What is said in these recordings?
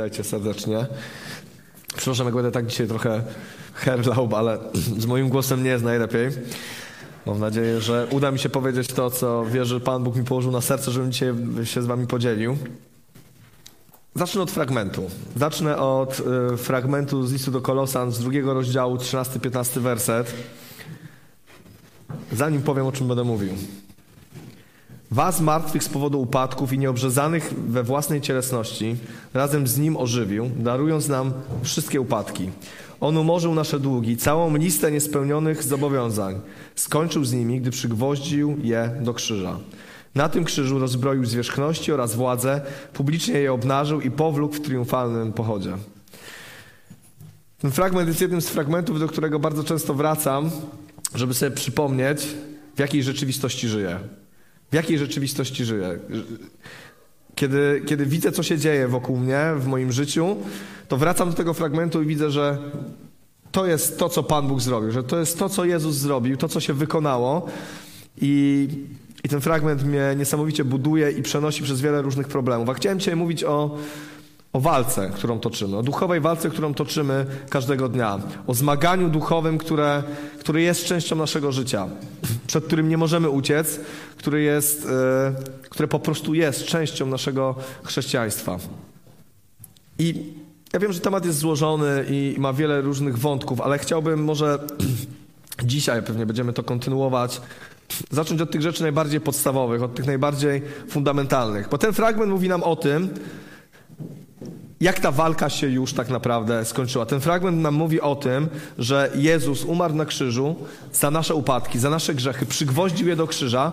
Witajcie serdecznie. Przepraszam, jak będę tak dzisiaj trochę herlał, ale z moim głosem nie jest najlepiej. Mam nadzieję, że uda mi się powiedzieć to, co wierzę, Pan Bóg mi położył na serce, żebym dzisiaj się z wami podzielił. Zacznę od fragmentu. Zacznę od y, fragmentu z listu do Kolosan z drugiego rozdziału, 13-15 werset. Zanim powiem, o czym będę mówił. Was martwych z powodu upadków i nieobrzezanych we własnej cielesności razem z Nim ożywił, darując nam wszystkie upadki. On umorzył nasze długi, całą listę niespełnionych zobowiązań. Skończył z nimi, gdy przygwoździł je do krzyża. Na tym krzyżu rozbroił zwierzchności oraz władzę, publicznie je obnażył i powlókł w triumfalnym pochodzie. Ten fragment jest jednym z fragmentów, do którego bardzo często wracam, żeby sobie przypomnieć, w jakiej rzeczywistości żyję. W jakiej rzeczywistości żyję? Kiedy, kiedy widzę, co się dzieje wokół mnie, w moim życiu, to wracam do tego fragmentu i widzę, że to jest to, co Pan Bóg zrobił, że to jest to, co Jezus zrobił, to, co się wykonało. I, i ten fragment mnie niesamowicie buduje i przenosi przez wiele różnych problemów. A chciałem dzisiaj mówić o, o walce, którą toczymy, o duchowej walce, którą toczymy każdego dnia, o zmaganiu duchowym, które, które jest częścią naszego życia, przed którym nie możemy uciec, który jest, e, które po prostu jest częścią naszego chrześcijaństwa. I ja wiem, że temat jest złożony i ma wiele różnych wątków, ale chciałbym może dzisiaj, pewnie będziemy to kontynuować, zacząć od tych rzeczy najbardziej podstawowych, od tych najbardziej fundamentalnych. Bo ten fragment mówi nam o tym, jak ta walka się już tak naprawdę skończyła. Ten fragment nam mówi o tym, że Jezus umarł na krzyżu za nasze upadki, za nasze grzechy, przygwoździł je do krzyża,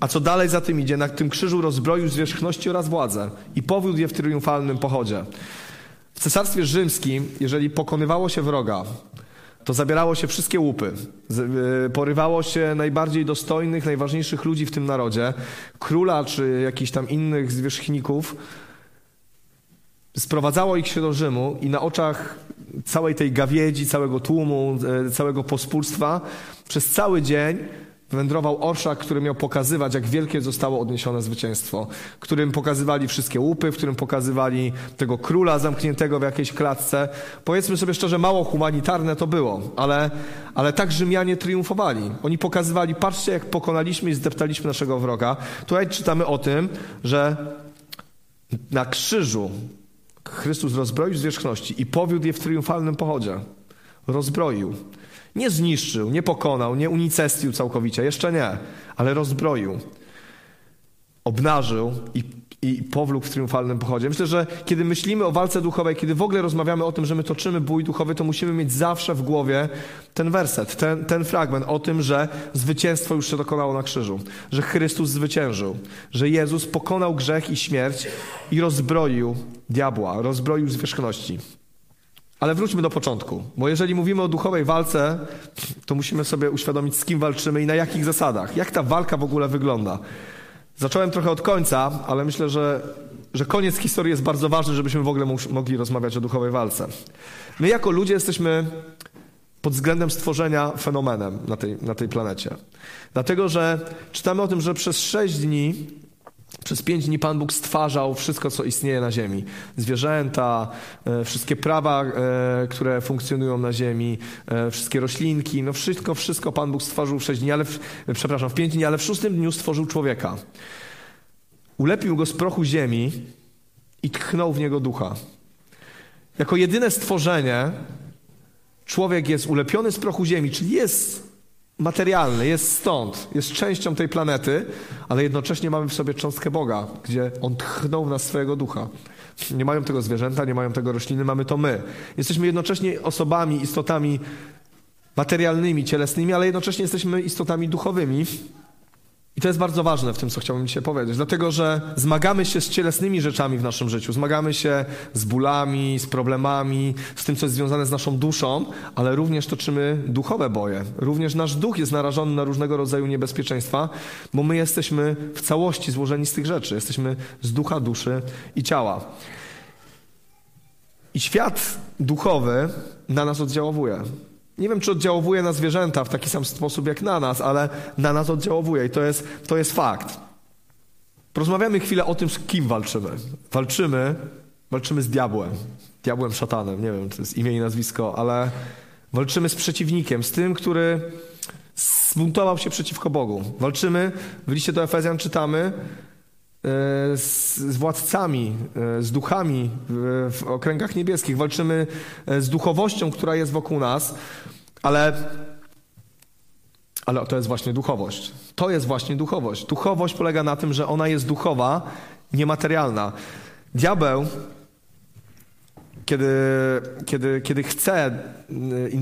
a co dalej za tym idzie, na tym krzyżu rozbroił zwierzchności oraz władzę i powiódł je w triumfalnym pochodzie. W cesarstwie rzymskim, jeżeli pokonywało się wroga, to zabierało się wszystkie łupy. Y, porywało się najbardziej dostojnych, najważniejszych ludzi w tym narodzie, króla czy jakichś tam innych zwierzchników, sprowadzało ich się do Rzymu i na oczach całej tej gawiedzi, całego tłumu, e, całego pospólstwa przez cały dzień wędrował orszak, który miał pokazywać, jak wielkie zostało odniesione zwycięstwo, którym pokazywali wszystkie łupy, w którym pokazywali tego króla zamkniętego w jakiejś klatce. Powiedzmy sobie szczerze, mało humanitarne to było, ale, ale tak Rzymianie triumfowali. Oni pokazywali, patrzcie, jak pokonaliśmy i zdeptaliśmy naszego wroga. Tutaj czytamy o tym, że na krzyżu Chrystus rozbroił zwierzchności i powiódł je w triumfalnym pochodzie. Rozbroił. Nie zniszczył, nie pokonał, nie unicestwił całkowicie, jeszcze nie, ale rozbroił. Obnażył i, i powlókł w triumfalnym pochodzie. Myślę, że kiedy myślimy o walce duchowej, kiedy w ogóle rozmawiamy o tym, że my toczymy bój duchowy, to musimy mieć zawsze w głowie ten werset, ten, ten fragment o tym, że zwycięstwo już się dokonało na krzyżu, że Chrystus zwyciężył, że Jezus pokonał grzech i śmierć i rozbroił diabła, rozbroił zwierzchności. Ale wróćmy do początku, bo jeżeli mówimy o duchowej walce, to musimy sobie uświadomić, z kim walczymy i na jakich zasadach. Jak ta walka w ogóle wygląda. Zacząłem trochę od końca, ale myślę, że, że koniec historii jest bardzo ważny, żebyśmy w ogóle mogli rozmawiać o duchowej walce. My jako ludzie jesteśmy pod względem stworzenia fenomenem na tej, na tej planecie. Dlatego, że czytamy o tym, że przez sześć dni przez pięć dni Pan Bóg stwarzał wszystko, co istnieje na ziemi. Zwierzęta, e, wszystkie prawa, e, które funkcjonują na ziemi, e, wszystkie roślinki, no wszystko, wszystko Pan Bóg stworzył w sześć dni, ale w, przepraszam, w pięć dni, ale w szóstym dniu stworzył człowieka. Ulepił go z prochu ziemi i tchnął w niego ducha. Jako jedyne stworzenie człowiek jest ulepiony z prochu ziemi, czyli jest materialny, jest stąd, jest częścią tej planety, ale jednocześnie mamy w sobie cząstkę Boga, gdzie On tchnął nas swojego ducha. Nie mają tego zwierzęta, nie mają tego rośliny, mamy to my. Jesteśmy jednocześnie osobami, istotami materialnymi, cielesnymi, ale jednocześnie jesteśmy istotami duchowymi, i to jest bardzo ważne w tym, co chciałbym dzisiaj powiedzieć, dlatego że zmagamy się z cielesnymi rzeczami w naszym życiu, zmagamy się z bólami, z problemami, z tym, co jest związane z naszą duszą, ale również toczymy duchowe boje. Również nasz duch jest narażony na różnego rodzaju niebezpieczeństwa, bo my jesteśmy w całości złożeni z tych rzeczy. Jesteśmy z ducha, duszy i ciała. I świat duchowy na nas oddziałuje. Nie wiem, czy oddziałuje na zwierzęta w taki sam sposób jak na nas, ale na nas oddziałuje i to jest, to jest fakt. Porozmawiamy chwilę o tym, z kim walczymy. Walczymy walczymy z diabłem. Diabłem, szatanem, nie wiem, czy jest imię i nazwisko, ale walczymy z przeciwnikiem, z tym, który zbuntował się przeciwko Bogu. Walczymy, w liście do Efezjan czytamy, z, z władcami, e, z duchami w, w okręgach niebieskich. Walczymy e, z duchowością, która jest wokół nas, ale ale to jest właśnie duchowość. To jest właśnie duchowość. Duchowość polega na tym, że ona jest duchowa, niematerialna. Diabeł, kiedy, kiedy, kiedy chce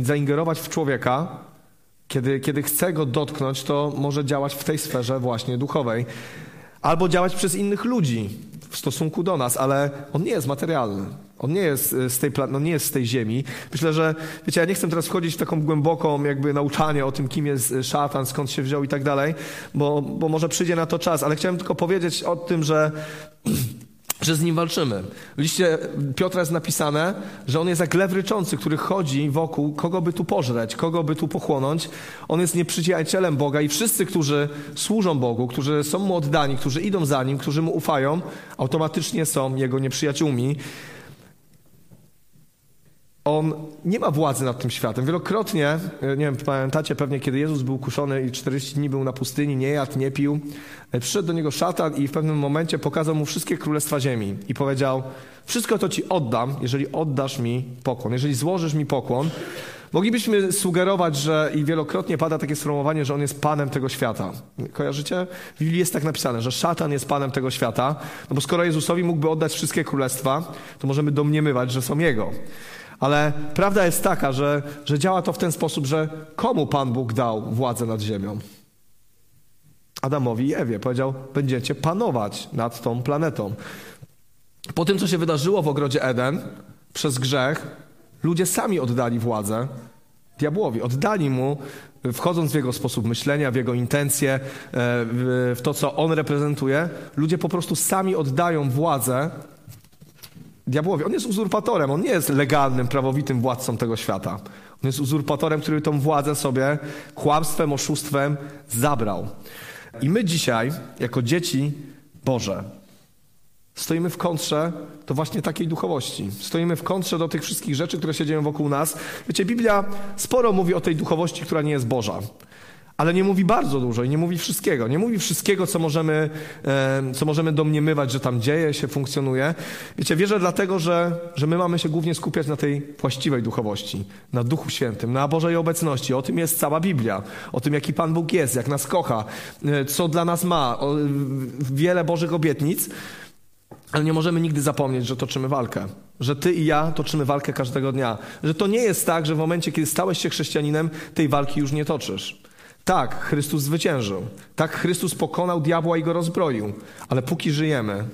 zaingerować w człowieka, kiedy, kiedy chce go dotknąć, to może działać w tej sferze właśnie duchowej. Albo działać przez innych ludzi w stosunku do nas, ale on nie jest materialny. On nie jest y, z tej, no nie jest z tej ziemi. Myślę, że, wiecie, ja nie chcę teraz wchodzić w taką głęboką jakby nauczanie o tym, kim jest y, szatan, skąd się wziął i tak dalej, bo, bo może przyjdzie na to czas, ale chciałem tylko powiedzieć o tym, że że z nim walczymy. W liście Piotra jest napisane, że on jest jak lew ryczący, który chodzi wokół, kogo by tu pożreć, kogo by tu pochłonąć. On jest nieprzyjacielem Boga i wszyscy, którzy służą Bogu, którzy są mu oddani, którzy idą za nim, którzy mu ufają, automatycznie są jego nieprzyjaciółmi on nie ma władzy nad tym światem. Wielokrotnie, e, nie wiem, pamiętacie pewnie, kiedy Jezus był kuszony i 40 dni był na pustyni, nie jadł, nie pił, e, przyszedł do niego szatan i w pewnym momencie pokazał mu wszystkie królestwa ziemi i powiedział, wszystko to ci oddam, jeżeli oddasz mi pokłon, jeżeli złożysz mi pokłon. Moglibyśmy sugerować, że i wielokrotnie pada takie sformułowanie, że on jest panem tego świata. Kojarzycie? W Biblii jest tak napisane, że szatan jest panem tego świata, no bo skoro Jezusowi mógłby oddać wszystkie królestwa, to możemy domniemywać, że są jego. Ale prawda jest taka, że, że działa to w ten sposób, że komu Pan Bóg dał władzę nad ziemią? Adamowi i Ewie. Powiedział, będziecie panować nad tą planetą. Po tym, co się wydarzyło w ogrodzie Eden, przez grzech, ludzie sami oddali władzę diabłowi. Oddali mu, wchodząc w jego sposób myślenia, w jego intencje, e, w to, co on reprezentuje. Ludzie po prostu sami oddają władzę diabłowi. On jest uzurpatorem, on nie jest legalnym, prawowitym władcą tego świata. On jest uzurpatorem, który tą władzę sobie kłamstwem, oszustwem zabrał. I my dzisiaj, jako dzieci Boże, stoimy w kontrze do właśnie takiej duchowości. Stoimy w kontrze do tych wszystkich rzeczy, które się dzieją wokół nas. Wiecie, Biblia sporo mówi o tej duchowości, która nie jest Boża ale nie mówi bardzo dużo i nie mówi wszystkiego. Nie mówi wszystkiego, co możemy, co możemy domniemywać, że tam dzieje się, funkcjonuje. Wiecie, wierzę dlatego, że, że my mamy się głównie skupiać na tej właściwej duchowości, na Duchu Świętym, na Bożej obecności. O tym jest cała Biblia. O tym, jaki Pan Bóg jest, jak nas kocha, e, co dla nas ma. O, wiele Bożych obietnic. Ale nie możemy nigdy zapomnieć, że toczymy walkę. Że ty i ja toczymy walkę każdego dnia. Że to nie jest tak, że w momencie, kiedy stałeś się chrześcijaninem, tej walki już nie toczysz. Tak, Chrystus zwyciężył. Tak, Chrystus pokonał diabła i go rozbroił. Ale póki żyjemy,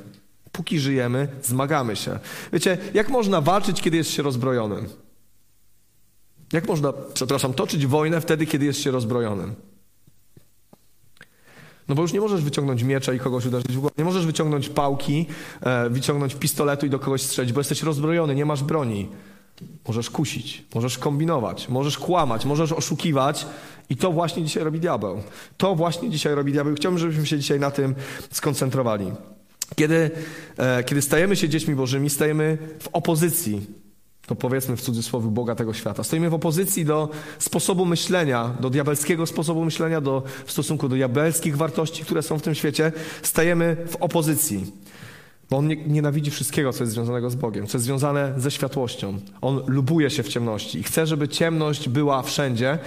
póki żyjemy, zmagamy się. Wiecie, jak można walczyć, kiedy jest się rozbrojonym? Jak można, przepraszam, toczyć wojnę wtedy, kiedy jest się rozbrojonym? No bo już nie możesz wyciągnąć miecza i kogoś uderzyć w głowę. Nie możesz wyciągnąć pałki, e, wyciągnąć pistoletu i do kogoś strzelić, bo jesteś rozbrojony, nie masz broni. Możesz kusić, możesz kombinować, możesz kłamać, możesz oszukiwać i to właśnie dzisiaj robi diabeł. To właśnie dzisiaj robi diabeł. Chciałbym, żebyśmy się dzisiaj na tym skoncentrowali. Kiedy, e, kiedy stajemy się dziećmi Bożymi, stajemy w opozycji to powiedzmy w cudzysłowie Boga tego świata. Stoimy w opozycji do sposobu myślenia, do diabelskiego sposobu myślenia, do, w stosunku do diabelskich wartości, które są w tym świecie. Stajemy w opozycji. Bo on nie, nienawidzi wszystkiego, co jest związanego z Bogiem, co jest związane ze światłością. On lubuje się w ciemności i chce, żeby ciemność była wszędzie.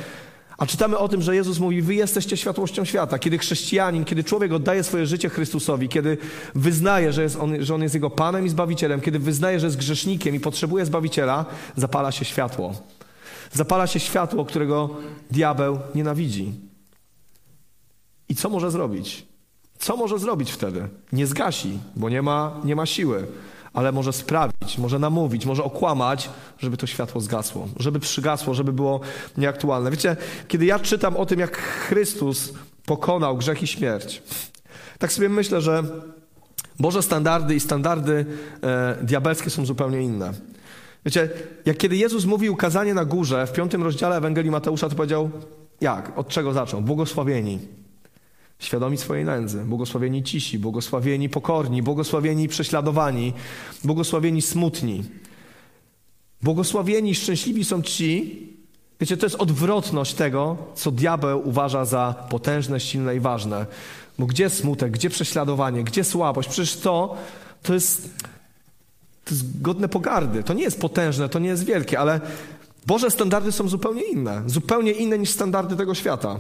A czytamy o tym, że Jezus mówi: Wy jesteście światłością świata. Kiedy chrześcijanin, kiedy człowiek oddaje swoje życie Chrystusowi, kiedy wyznaje, że, jest on, że on jest jego Panem i Zbawicielem, kiedy wyznaje, że jest grzesznikiem i potrzebuje Zbawiciela, zapala się światło. Zapala się światło, którego diabeł nienawidzi. I co może zrobić? Co może zrobić wtedy? Nie zgasi, bo nie ma, nie ma siły, ale może sprawić, może namówić, może okłamać, żeby to światło zgasło, żeby przygasło, żeby było nieaktualne. Wiecie, kiedy ja czytam o tym, jak Chrystus pokonał grzech i śmierć, tak sobie myślę, że Boże standardy i standardy e, diabelskie są zupełnie inne. Wiecie, jak kiedy Jezus mówił kazanie na górze w piątym rozdziale Ewangelii Mateusza, to powiedział, jak? Od czego zaczął? Błogosławieni świadomi swojej nędzy, błogosławieni cisi, błogosławieni pokorni, błogosławieni prześladowani, błogosławieni smutni. Błogosławieni, szczęśliwi są ci, wiecie, to jest odwrotność tego, co diabeł uważa za potężne, silne i ważne. Bo gdzie smutek, gdzie prześladowanie, gdzie słabość? Przecież to, to jest, to jest godne pogardy. To nie jest potężne, to nie jest wielkie, ale Boże standardy są zupełnie inne. Zupełnie inne niż standardy tego świata.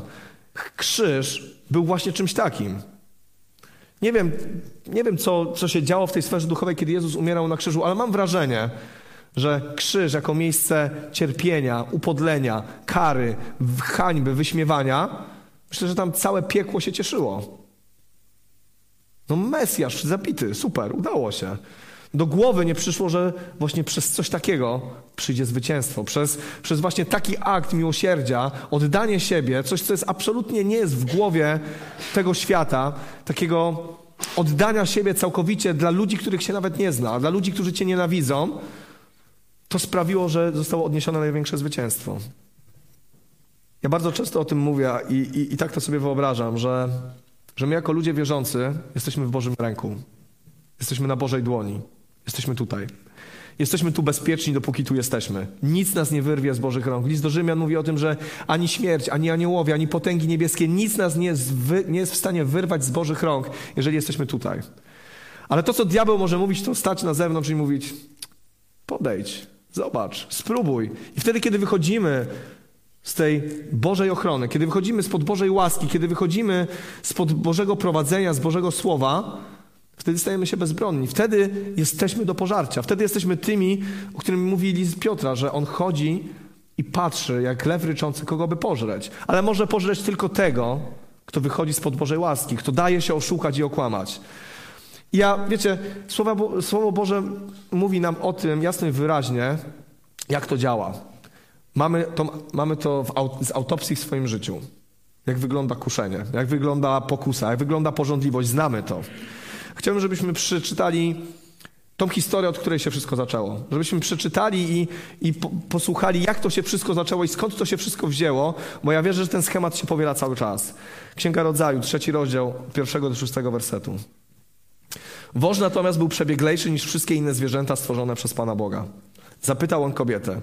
Krzyż był właśnie czymś takim. Nie wiem, nie wiem co, co się działo w tej sferze duchowej, kiedy Jezus umierał na krzyżu, ale mam wrażenie, że krzyż jako miejsce cierpienia, upodlenia, kary, hańby, wyśmiewania, myślę, że tam całe piekło się cieszyło. No Mesjasz zabity, super, udało się. Do głowy nie przyszło, że właśnie przez coś takiego przyjdzie zwycięstwo. Przez, przez właśnie taki akt miłosierdzia, oddanie siebie, coś, co jest absolutnie nie jest w głowie tego świata, takiego oddania siebie całkowicie dla ludzi, których się nawet nie zna, dla ludzi, którzy cię nienawidzą, to sprawiło, że zostało odniesione największe zwycięstwo. Ja bardzo często o tym mówię i, i, i tak to sobie wyobrażam, że, że my jako ludzie wierzący jesteśmy w Bożym ręku. Jesteśmy na Bożej dłoni. Jesteśmy tutaj. Jesteśmy tu bezpieczni, dopóki tu jesteśmy. Nic nas nie wyrwie z Bożych rąk. List do Rzymian mówi o tym, że ani śmierć, ani aniołowie, ani potęgi niebieskie, nic nas nie jest, wy, nie jest w stanie wyrwać z Bożych rąk, jeżeli jesteśmy tutaj. Ale to, co diabeł może mówić, to stać na zewnątrz i mówić: podejdź, zobacz, spróbuj. I wtedy, kiedy wychodzimy z tej Bożej ochrony, kiedy wychodzimy spod Bożej łaski, kiedy wychodzimy spod Bożego prowadzenia, z Bożego Słowa, Wtedy stajemy się bezbronni. Wtedy jesteśmy do pożarcia. Wtedy jesteśmy tymi, o którym mówi list Piotra, że on chodzi i patrzy, jak lew ryczący, kogo by pożreć. Ale może pożreć tylko tego, kto wychodzi spod Bożej łaski, kto daje się oszukać i okłamać. I ja, wiecie, Słowo, Słowo Boże mówi nam o tym jasno i wyraźnie, jak to działa. Mamy to, mamy to w, z autopsji w swoim życiu. Jak wygląda kuszenie, jak wygląda pokusa, jak wygląda porządliwość. Znamy to. Chciałbym, żebyśmy przeczytali tą historię, od której się wszystko zaczęło. Żebyśmy przeczytali i, i po, posłuchali, jak to się wszystko zaczęło i skąd to się wszystko wzięło, bo ja wierzę, że ten schemat się powiela cały czas. Księga Rodzaju, trzeci rozdział, pierwszego do szóstego wersetu. Woż natomiast był przebieglejszy niż wszystkie inne zwierzęta stworzone przez Pana Boga. Zapytał on kobietę,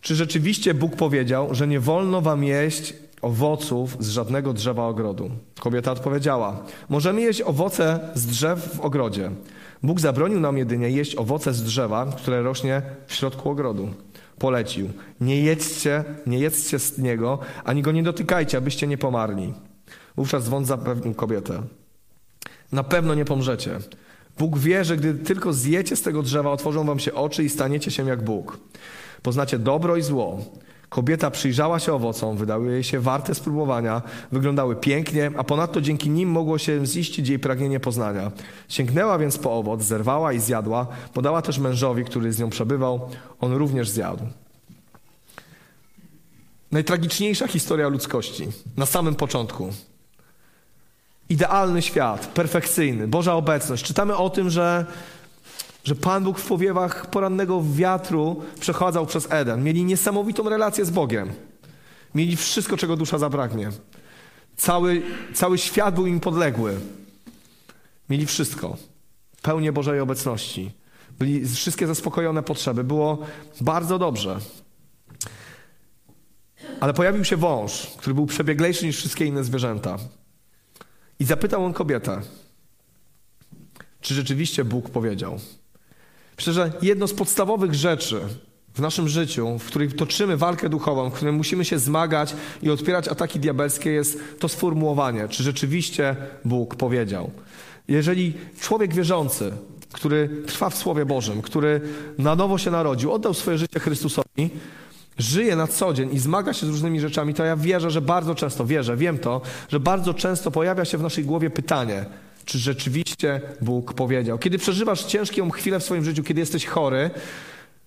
czy rzeczywiście Bóg powiedział, że nie wolno wam jeść owoców z żadnego drzewa ogrodu. Kobieta odpowiedziała: Możemy jeść owoce z drzew w ogrodzie. Bóg zabronił nam jedynie jeść owoce z drzewa, które rośnie w środku ogrodu. Polecił: Nie jedzcie, nie jedzcie z niego, ani go nie dotykajcie, abyście nie pomarli. Wówczas wąt zapewnił kobietę: Na pewno nie pomrzecie. Bóg wie, że gdy tylko zjecie z tego drzewa, otworzą wam się oczy i staniecie się jak Bóg. Poznacie dobro i zło. Kobieta przyjrzała się owocom, wydały jej się warte spróbowania, wyglądały pięknie, a ponadto dzięki nim mogło się ziścić jej pragnienie poznania. Sięgnęła więc po owoc, zerwała i zjadła, podała też mężowi, który z nią przebywał, on również zjadł. Najtragiczniejsza historia ludzkości, na samym początku. Idealny świat, perfekcyjny, Boża obecność. Czytamy o tym, że że Pan Bóg w powiewach porannego wiatru przechodzał przez Eden. Mieli niesamowitą relację z Bogiem. Mieli wszystko, czego dusza zabraknie. Cały, cały świat był im podległy. Mieli wszystko. Pełnię Bożej obecności. Byli wszystkie zaspokojone potrzeby. Było bardzo dobrze. Ale pojawił się wąż, który był przebieglejszy niż wszystkie inne zwierzęta. I zapytał on kobietę, czy rzeczywiście Bóg powiedział. Myślę, że jedno z podstawowych rzeczy w naszym życiu, w której toczymy walkę duchową, w której musimy się zmagać i odpierać ataki diabelskie, jest to sformułowanie, czy rzeczywiście Bóg powiedział. Jeżeli człowiek wierzący, który trwa w Słowie Bożym, który na nowo się narodził, oddał swoje życie Chrystusowi, żyje na co dzień i zmaga się z różnymi rzeczami, to ja wierzę, że bardzo często, wierzę, wiem to, że bardzo często pojawia się w naszej głowie pytanie – czy rzeczywiście Bóg powiedział. Kiedy przeżywasz ciężką chwilę w swoim życiu, kiedy jesteś chory,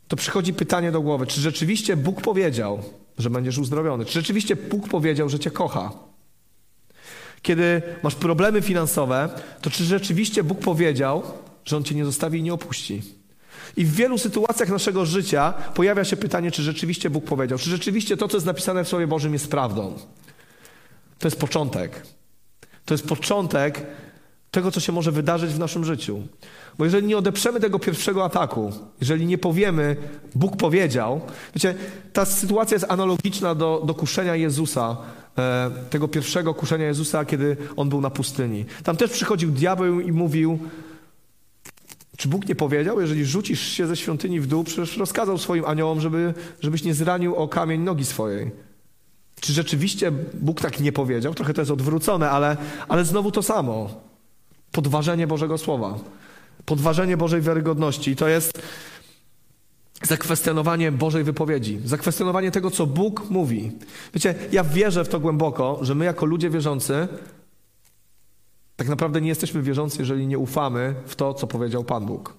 to przychodzi pytanie do głowy, czy rzeczywiście Bóg powiedział, że będziesz uzdrowiony? Czy rzeczywiście Bóg powiedział, że cię kocha? Kiedy masz problemy finansowe, to czy rzeczywiście Bóg powiedział, że On cię nie zostawi i nie opuści? I w wielu sytuacjach naszego życia pojawia się pytanie, czy rzeczywiście Bóg powiedział, czy rzeczywiście to, co jest napisane w Słowie Bożym, jest prawdą. To jest początek. To jest początek tego, co się może wydarzyć w naszym życiu. Bo jeżeli nie odeprzemy tego pierwszego ataku, jeżeli nie powiemy, Bóg powiedział, wiecie, ta sytuacja jest analogiczna do, do kuszenia Jezusa, e, tego pierwszego kuszenia Jezusa, kiedy on był na pustyni. Tam też przychodził diabeł i mówił, czy Bóg nie powiedział, jeżeli rzucisz się ze świątyni w dół, przecież rozkazał swoim aniołom, żeby, żebyś nie zranił o kamień nogi swojej. Czy rzeczywiście Bóg tak nie powiedział? Trochę to jest odwrócone, ale, ale znowu to samo. Podważenie Bożego Słowa. Podważenie Bożej wiarygodności. I to jest zakwestionowanie Bożej wypowiedzi, zakwestionowanie tego, co Bóg mówi. Wiecie, ja wierzę w to głęboko, że my jako ludzie wierzący tak naprawdę nie jesteśmy wierzący, jeżeli nie ufamy w to, co powiedział Pan Bóg.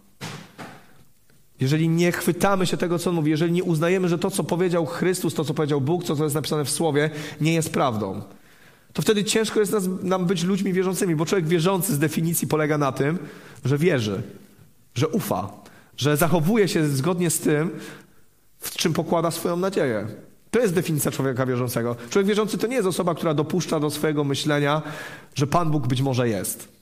Jeżeli nie chwytamy się tego, co on mówi, jeżeli nie uznajemy, że to, co powiedział Chrystus, to, co powiedział Bóg, to, co jest napisane w Słowie, nie jest prawdą, to wtedy ciężko jest nas, nam być ludźmi wierzącymi, bo człowiek wierzący z definicji polega na tym, że wierzy, że ufa, że zachowuje się zgodnie z tym, w czym pokłada swoją nadzieję. To jest definicja człowieka wierzącego. Człowiek wierzący to nie jest osoba, która dopuszcza do swojego myślenia, że Pan Bóg być może jest.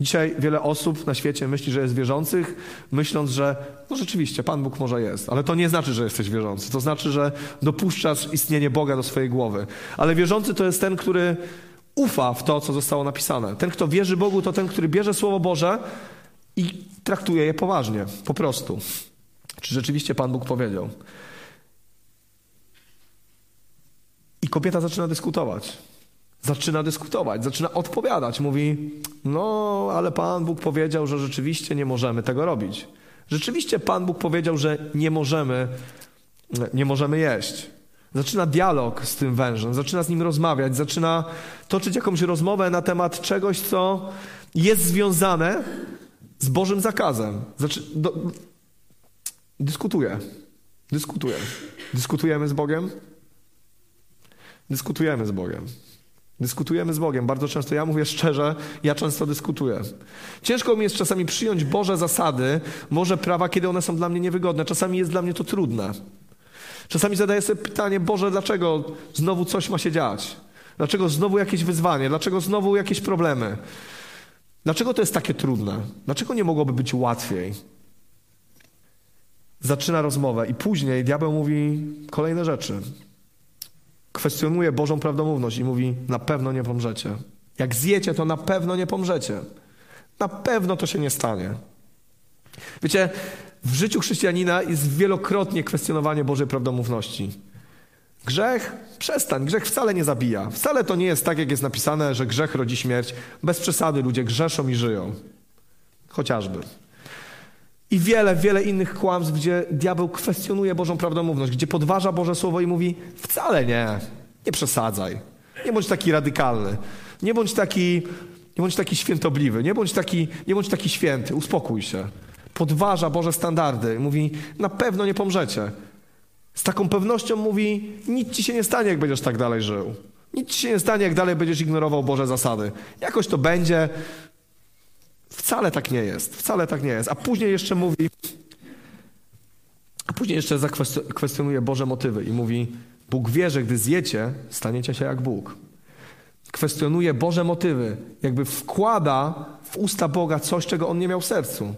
Dzisiaj wiele osób na świecie myśli, że jest wierzących, myśląc, że no rzeczywiście Pan Bóg może jest, ale to nie znaczy, że jesteś wierzący. To znaczy, że dopuszczasz istnienie Boga do swojej głowy. Ale wierzący to jest ten, który ufa w to, co zostało napisane. Ten, kto wierzy Bogu, to ten, który bierze Słowo Boże i traktuje je poważnie, po prostu. Czy rzeczywiście Pan Bóg powiedział? I kobieta zaczyna dyskutować. Zaczyna dyskutować, zaczyna odpowiadać. Mówi: No, ale Pan Bóg powiedział, że rzeczywiście nie możemy tego robić. Rzeczywiście Pan Bóg powiedział, że nie możemy, nie możemy jeść. Zaczyna dialog z tym wężem, zaczyna z nim rozmawiać, zaczyna toczyć jakąś rozmowę na temat czegoś, co jest związane z Bożym zakazem. Zaczy, do, dyskutuje. Dyskutuje. Dyskutujemy z Bogiem? Dyskutujemy z Bogiem. Dyskutujemy z Bogiem. Bardzo często, ja mówię szczerze, ja często dyskutuję. Ciężko mi jest czasami przyjąć Boże zasady, Boże prawa, kiedy one są dla mnie niewygodne. Czasami jest dla mnie to trudne. Czasami zadaję sobie pytanie, Boże, dlaczego znowu coś ma się dziać? Dlaczego znowu jakieś wyzwanie? Dlaczego znowu jakieś problemy? Dlaczego to jest takie trudne? Dlaczego nie mogłoby być łatwiej? Zaczyna rozmowę i później diabeł mówi kolejne rzeczy kwestionuje Bożą prawdomówność i mówi: Na pewno nie pomrzecie. Jak zjecie, to na pewno nie pomrzecie. Na pewno to się nie stanie. Wiecie, w życiu chrześcijanina jest wielokrotnie kwestionowanie Bożej prawdomówności. Grzech? Przestań. Grzech wcale nie zabija. Wcale to nie jest tak, jak jest napisane, że grzech rodzi śmierć. Bez przesady ludzie grzeszą i żyją. Chociażby. I wiele, wiele innych kłamstw, gdzie diabeł kwestionuje Bożą prawdomówność, gdzie podważa Boże Słowo i mówi wcale nie, nie przesadzaj. Nie bądź taki radykalny. Nie bądź taki, nie bądź taki świętobliwy. Nie bądź taki, nie bądź taki święty. Uspokój się. Podważa Boże standardy. Mówi, na pewno nie pomrzecie. Z taką pewnością mówi, nic ci się nie stanie, jak będziesz tak dalej żył. Nic ci się nie stanie, jak dalej będziesz ignorował Boże zasady. Jakoś to będzie, Wcale tak nie jest, wcale tak nie jest. A później jeszcze mówi, a później jeszcze zakwestionuje Boże motywy i mówi, Bóg wie, że gdy zjecie, staniecie się jak Bóg. Kwestionuje Boże motywy, jakby wkłada w usta Boga coś, czego On nie miał w sercu.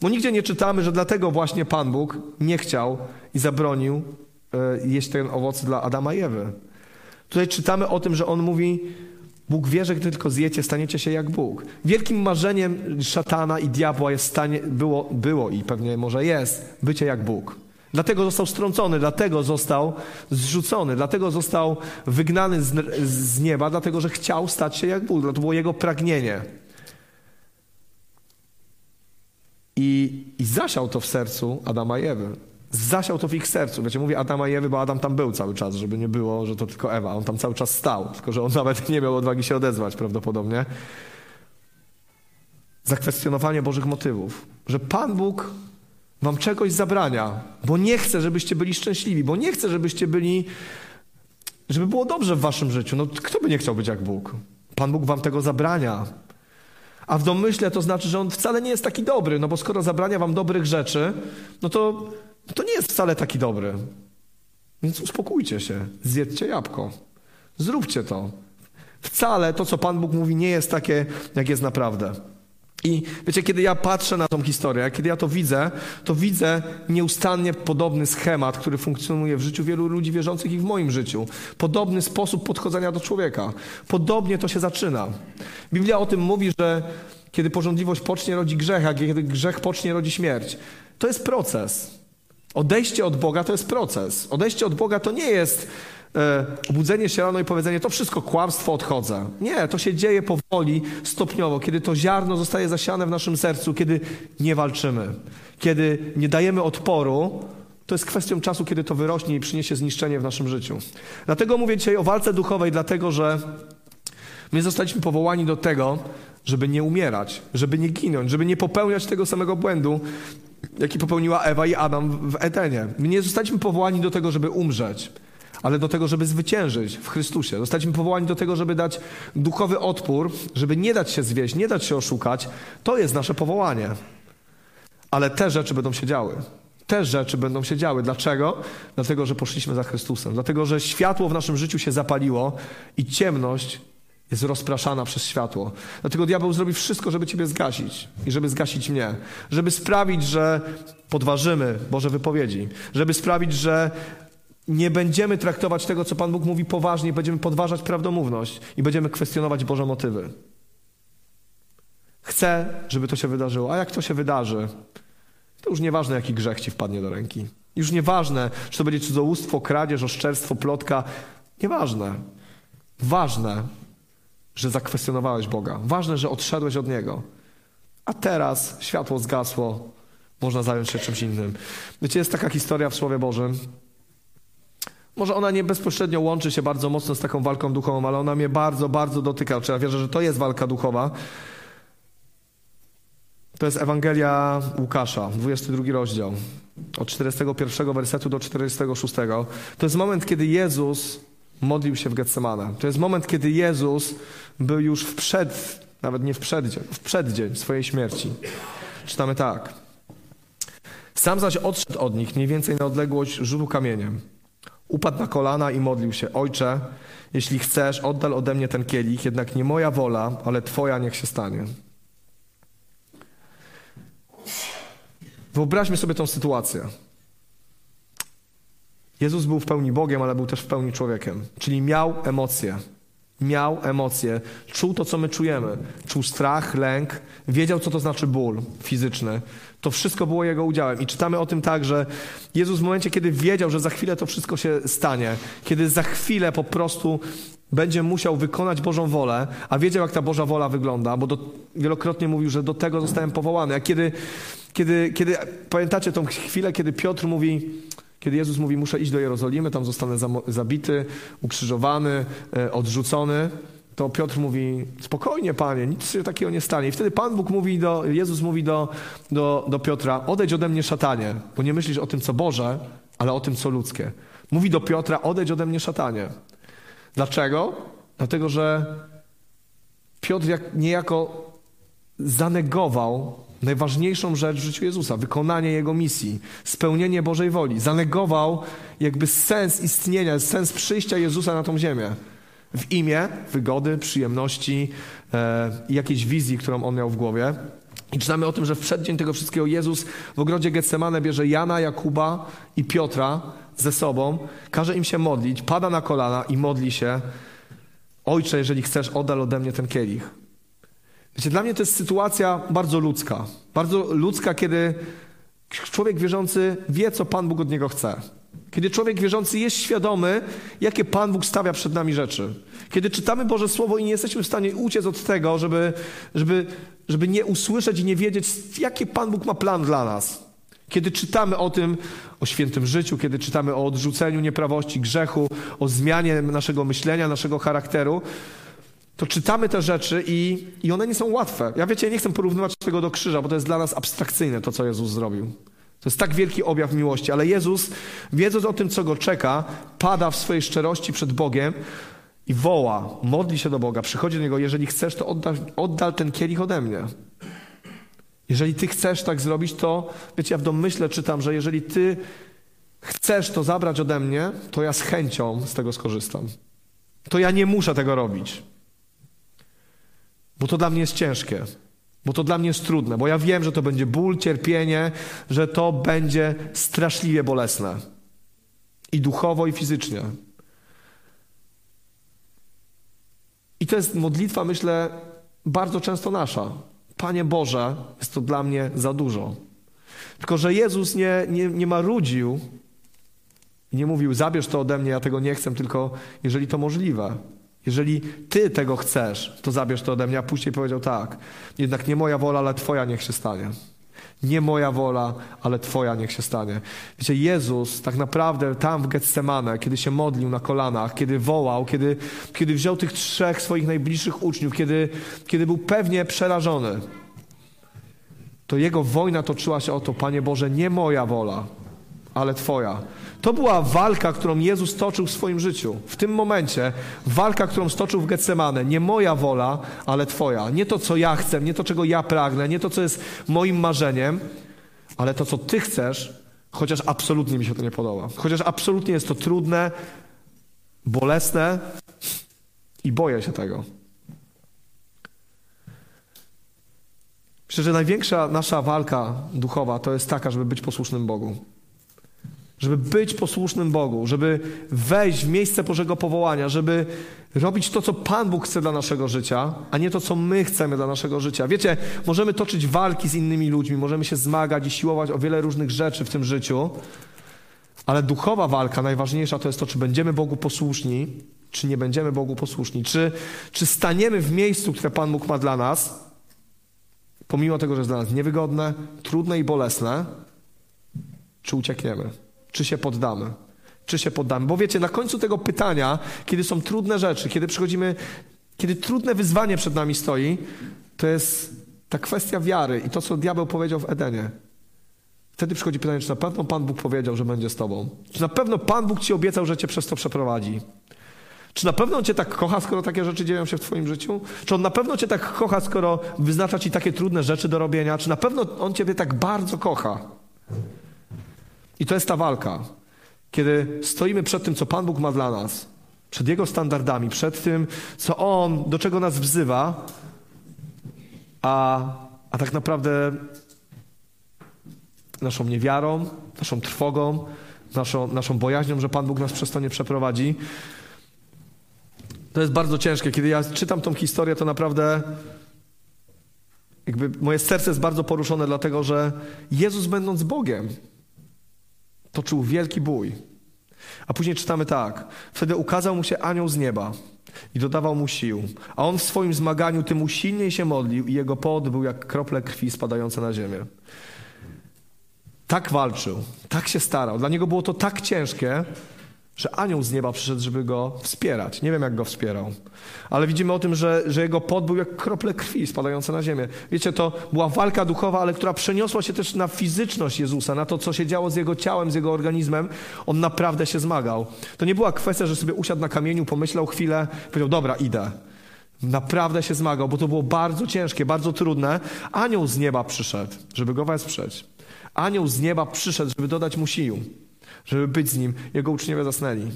Bo nigdzie nie czytamy, że dlatego właśnie Pan Bóg nie chciał i zabronił e, jeść ten owoc dla Adama i Ewy. Tutaj czytamy o tym, że On mówi, Bóg wie, że gdy tylko zjecie, staniecie się jak Bóg. Wielkim marzeniem szatana i diabła jest stanie, było, było i pewnie może jest bycie jak Bóg. Dlatego został strącony, dlatego został zrzucony, dlatego został wygnany z, z nieba, dlatego że chciał stać się jak Bóg. To było jego pragnienie. I, I zasiał to w sercu Adama i Ewy zasiał to w ich sercu. Wiecie, mówię Adama i Ewy, bo Adam tam był cały czas, żeby nie było, że to tylko Ewa. On tam cały czas stał, tylko że on nawet nie miał odwagi się odezwać prawdopodobnie. Zakwestionowanie Bożych motywów. Że Pan Bóg wam czegoś zabrania, bo nie chce, żebyście byli szczęśliwi, bo nie chce, żebyście byli, żeby było dobrze w waszym życiu. No kto by nie chciał być jak Bóg? Pan Bóg wam tego zabrania. A w domyśle to znaczy, że on wcale nie jest taki dobry, no bo skoro zabrania wam dobrych rzeczy, no to to nie jest wcale taki dobry. Więc uspokójcie się, zjedzcie jabłko. Zróbcie to. Wcale to, co Pan Bóg mówi, nie jest takie, jak jest naprawdę. I wiecie, kiedy ja patrzę na tą historię, kiedy ja to widzę, to widzę nieustannie podobny schemat, który funkcjonuje w życiu wielu ludzi wierzących i w moim życiu. Podobny sposób podchodzenia do człowieka. Podobnie to się zaczyna. Biblia o tym mówi, że kiedy porządliwość pocznie, rodzi grzech, a kiedy grzech pocznie, rodzi śmierć. To jest proces. Odejście od Boga to jest proces. Odejście od Boga to nie jest e, obudzenie się rano i powiedzenie, to wszystko kłamstwo, odchodzę. Nie, to się dzieje powoli, stopniowo, kiedy to ziarno zostaje zasiane w naszym sercu, kiedy nie walczymy, kiedy nie dajemy odporu, to jest kwestią czasu, kiedy to wyrośnie i przyniesie zniszczenie w naszym życiu. Dlatego mówię dzisiaj o walce duchowej, dlatego że my zostaliśmy powołani do tego, żeby nie umierać, żeby nie ginąć, żeby nie popełniać tego samego błędu, jaki popełniła Ewa i Adam w Edenie. My nie zostaliśmy powołani do tego, żeby umrzeć, ale do tego, żeby zwyciężyć w Chrystusie. Zostaliśmy powołani do tego, żeby dać duchowy odpór, żeby nie dać się zwieść, nie dać się oszukać. To jest nasze powołanie. Ale te rzeczy będą się działy. Te rzeczy będą się działy. Dlaczego? Dlatego, że poszliśmy za Chrystusem. Dlatego, że światło w naszym życiu się zapaliło i ciemność jest rozpraszana przez światło. Dlatego diabeł zrobi wszystko, żeby ciebie zgasić i żeby zgasić mnie. Żeby sprawić, że podważymy Boże wypowiedzi. Żeby sprawić, że nie będziemy traktować tego, co Pan Bóg mówi poważnie, będziemy podważać prawdomówność i będziemy kwestionować Boże motywy. Chcę, żeby to się wydarzyło. A jak to się wydarzy, to już nieważne, jaki grzech ci wpadnie do ręki. Już nieważne, czy to będzie cudzołóstwo, kradzież, oszczerstwo, plotka. Nieważne. Ważne, że zakwestionowałeś Boga. Ważne, że odszedłeś od Niego. A teraz światło zgasło, można zająć się czymś innym. Wiecie, jest taka historia w Słowie Bożym. Może ona nie bezpośrednio łączy się bardzo mocno z taką walką duchową, ale ona mnie bardzo, bardzo dotyka. Czy ja wierzę, że to jest walka duchowa. To jest Ewangelia Łukasza, 22 rozdział, od 41 wersetu do 46. To jest moment, kiedy Jezus modlił się w Getsemane. To jest moment, kiedy Jezus był już w przed, nawet nie w przeddzień, w przeddzień swojej śmierci. Czytamy tak. Sam zaś odszedł od nich mniej więcej na odległość rzutu kamieniem. Upadł na kolana i modlił się. Ojcze, jeśli chcesz, oddal ode mnie ten kielich, jednak nie moja wola, ale Twoja niech się stanie. Wyobraźmy sobie tą sytuację. Jezus był w pełni Bogiem, ale był też w pełni człowiekiem. Czyli miał emocje. Miał emocje. Czuł to, co my czujemy. Czuł strach, lęk. Wiedział, co to znaczy ból fizyczny. To wszystko było jego udziałem. I czytamy o tym tak, że Jezus w momencie, kiedy wiedział, że za chwilę to wszystko się stanie, kiedy za chwilę po prostu będzie musiał wykonać Bożą wolę, a wiedział, jak ta Boża wola wygląda, bo do, wielokrotnie mówił, że do tego zostałem powołany. A kiedy, kiedy, kiedy pamiętacie tą chwilę, kiedy Piotr mówi, kiedy Jezus mówi, muszę iść do Jerozolimy, tam zostanę zabity, ukrzyżowany, e, odrzucony, to Piotr mówi, spokojnie Panie, nic się takiego nie stanie. I wtedy Pan Bóg mówi do, Jezus mówi do, do, do Piotra, odejdź ode mnie szatanie, bo nie myślisz o tym, co Boże, ale o tym, co ludzkie. Mówi do Piotra, odejdź ode mnie szatanie. Dlaczego? Dlatego, że Piotr jak, niejako zanegował najważniejszą rzecz w życiu Jezusa, wykonanie Jego misji, spełnienie Bożej woli. Zanegował jakby sens istnienia, sens przyjścia Jezusa na tą ziemię. W imię wygody, przyjemności e, jakiejś wizji, którą on miał w głowie. I czytamy o tym, że w przeddzień tego wszystkiego Jezus w ogrodzie Getsemane bierze Jana, Jakuba i Piotra ze sobą, każe im się modlić, pada na kolana i modli się Ojcze, jeżeli chcesz, oddal ode mnie ten kielich. Wiecie, dla mnie to jest sytuacja bardzo ludzka. Bardzo ludzka, kiedy człowiek wierzący wie, co Pan Bóg od niego chce. Kiedy człowiek wierzący jest świadomy, jakie Pan Bóg stawia przed nami rzeczy. Kiedy czytamy Boże Słowo i nie jesteśmy w stanie uciec od tego, żeby, żeby, żeby nie usłyszeć i nie wiedzieć, jaki Pan Bóg ma plan dla nas. Kiedy czytamy o tym, o świętym życiu, kiedy czytamy o odrzuceniu nieprawości, grzechu, o zmianie naszego myślenia, naszego charakteru, to czytamy te rzeczy i, i one nie są łatwe. Ja wiecie, nie chcę porównywać tego do krzyża, bo to jest dla nas abstrakcyjne, to co Jezus zrobił. To jest tak wielki objaw miłości, ale Jezus, wiedząc o tym, co go czeka, pada w swojej szczerości przed Bogiem i woła, modli się do Boga, przychodzi do Niego, jeżeli chcesz, to oddal, oddal ten kielich ode mnie. Jeżeli Ty chcesz tak zrobić, to, wiecie, ja w domyśle czytam, że jeżeli Ty chcesz to zabrać ode mnie, to ja z chęcią z tego skorzystam. To ja nie muszę tego robić. Bo to dla mnie jest ciężkie, bo to dla mnie jest trudne, bo ja wiem, że to będzie ból, cierpienie, że to będzie straszliwie bolesne. I duchowo, i fizycznie. I to jest modlitwa, myślę, bardzo często nasza. Panie Boże, jest to dla mnie za dużo. Tylko, że Jezus nie, nie, nie marudził i nie mówił, zabierz to ode mnie, ja tego nie chcę, tylko jeżeli to możliwe. Jeżeli Ty tego chcesz, to zabierz to ode mnie. A później powiedział tak, jednak nie moja wola, ale Twoja niech się stanie. Nie moja wola, ale Twoja niech się stanie. Wiecie, Jezus tak naprawdę tam w Getsemane, kiedy się modlił na kolanach, kiedy wołał, kiedy, kiedy wziął tych trzech swoich najbliższych uczniów, kiedy, kiedy był pewnie przerażony, to jego wojna toczyła się o to, Panie Boże, nie moja wola, ale Twoja. To była walka, którą Jezus toczył w swoim życiu. W tym momencie walka, którą stoczył w Getsemane. Nie moja wola, ale Twoja. Nie to, co ja chcę, nie to, czego ja pragnę, nie to, co jest moim marzeniem, ale to, co Ty chcesz, chociaż absolutnie mi się to nie podoba. Chociaż absolutnie jest to trudne, bolesne i boję się tego. Myślę, że największa nasza walka duchowa to jest taka, żeby być posłusznym Bogu żeby być posłusznym Bogu, żeby wejść w miejsce Bożego powołania, żeby robić to, co Pan Bóg chce dla naszego życia, a nie to, co my chcemy dla naszego życia. Wiecie, możemy toczyć walki z innymi ludźmi, możemy się zmagać i siłować o wiele różnych rzeczy w tym życiu, ale duchowa walka, najważniejsza to jest to, czy będziemy Bogu posłuszni, czy nie będziemy Bogu posłuszni, czy, czy staniemy w miejscu, które Pan Bóg ma dla nas, pomimo tego, że jest dla nas niewygodne, trudne i bolesne, czy uciekniemy. Czy się poddamy? Czy się poddamy? Bo wiecie, na końcu tego pytania, kiedy są trudne rzeczy, kiedy przychodzimy, kiedy trudne wyzwanie przed nami stoi, to jest ta kwestia wiary i to, co diabeł powiedział w Edenie. Wtedy przychodzi pytanie, czy na pewno Pan Bóg powiedział, że będzie z Tobą? Czy na pewno Pan Bóg Ci obiecał, że Cię przez to przeprowadzi? Czy na pewno On Cię tak kocha, skoro takie rzeczy dzieją się w Twoim życiu? Czy On na pewno Cię tak kocha, skoro wyznacza Ci takie trudne rzeczy do robienia? Czy na pewno On Ciebie tak bardzo kocha? I to jest ta walka, kiedy stoimy przed tym, co Pan Bóg ma dla nas, przed Jego standardami, przed tym, co On, do czego nas wzywa, a, a tak naprawdę naszą niewiarą, naszą trwogą, naszą, naszą bojaźnią, że Pan Bóg nas przez to nie przeprowadzi. To jest bardzo ciężkie. Kiedy ja czytam tą historię, to naprawdę jakby moje serce jest bardzo poruszone, dlatego że Jezus, będąc Bogiem, toczył wielki bój. A później czytamy tak. Wtedy ukazał mu się anioł z nieba i dodawał mu sił. A on w swoim zmaganiu tym usilniej się modlił i jego pot był jak krople krwi spadające na ziemię. Tak walczył, tak się starał. Dla niego było to tak ciężkie, że anioł z nieba przyszedł, żeby go wspierać. Nie wiem, jak go wspierał. Ale widzimy o tym, że, że jego pot był jak krople krwi spadające na ziemię. Wiecie, to była walka duchowa, ale która przeniosła się też na fizyczność Jezusa, na to, co się działo z jego ciałem, z jego organizmem. On naprawdę się zmagał. To nie była kwestia, że sobie usiadł na kamieniu, pomyślał chwilę, powiedział, dobra, idę. Naprawdę się zmagał, bo to było bardzo ciężkie, bardzo trudne. Anioł z nieba przyszedł, żeby go wesprzeć. Anioł z nieba przyszedł, żeby dodać mu sił żeby być z nim. Jego uczniowie zasnęli.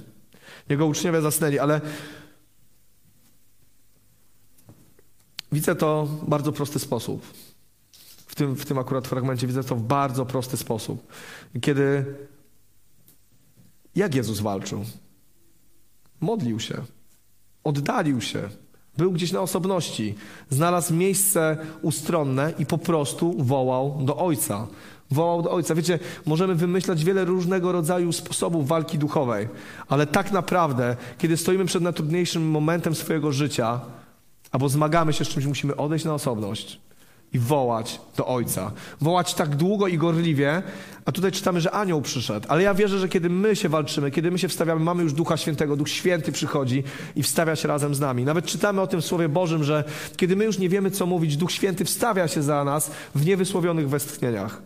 Jego uczniowie zasnęli, ale widzę to w bardzo prosty sposób. W tym, w tym akurat fragmencie widzę to w bardzo prosty sposób. Kiedy jak Jezus walczył? Modlił się, oddalił się, był gdzieś na osobności, znalazł miejsce ustronne i po prostu wołał do Ojca. Wołał do Ojca. Wiecie, możemy wymyślać wiele różnego rodzaju sposobów walki duchowej, ale tak naprawdę, kiedy stoimy przed najtrudniejszym momentem swojego życia, albo zmagamy się z czymś, musimy odejść na osobność i wołać do Ojca. Wołać tak długo i gorliwie, a tutaj czytamy, że anioł przyszedł. Ale ja wierzę, że kiedy my się walczymy, kiedy my się wstawiamy, mamy już Ducha Świętego, Duch Święty przychodzi i wstawia się razem z nami. Nawet czytamy o tym w Słowie Bożym, że kiedy my już nie wiemy, co mówić, Duch Święty wstawia się za nas w niewysłowionych westchnieniach.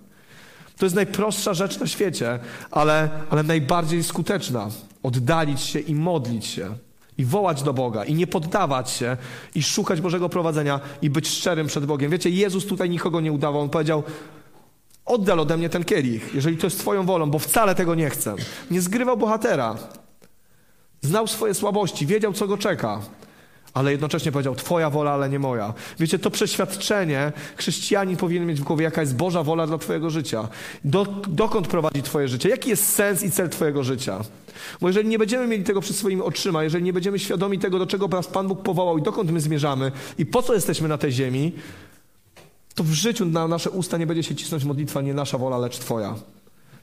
To jest najprostsza rzecz na świecie, ale, ale najbardziej skuteczna. Oddalić się i modlić się. I wołać do Boga, i nie poddawać się, i szukać Bożego prowadzenia, i być szczerym przed Bogiem. Wiecie, Jezus tutaj nikogo nie udawał. On powiedział: Oddal ode mnie ten kielich, jeżeli to jest Twoją wolą, bo wcale tego nie chcę. Nie zgrywał bohatera. Znał swoje słabości, wiedział, co go czeka, ale jednocześnie powiedział: Twoja wola, ale nie moja. Wiecie, to przeświadczenie chrześcijanin powinien mieć w głowie, jaka jest Boża wola dla Twojego życia. Do, dokąd prowadzi Twoje życie? Jaki jest sens i cel Twojego życia? Bo jeżeli nie będziemy mieli tego przed swoimi oczyma, jeżeli nie będziemy świadomi tego, do czego nas Pan Bóg powołał i dokąd my zmierzamy i po co jesteśmy na tej ziemi, to w życiu na nasze usta nie będzie się cisnąć modlitwa nie nasza wola, lecz Twoja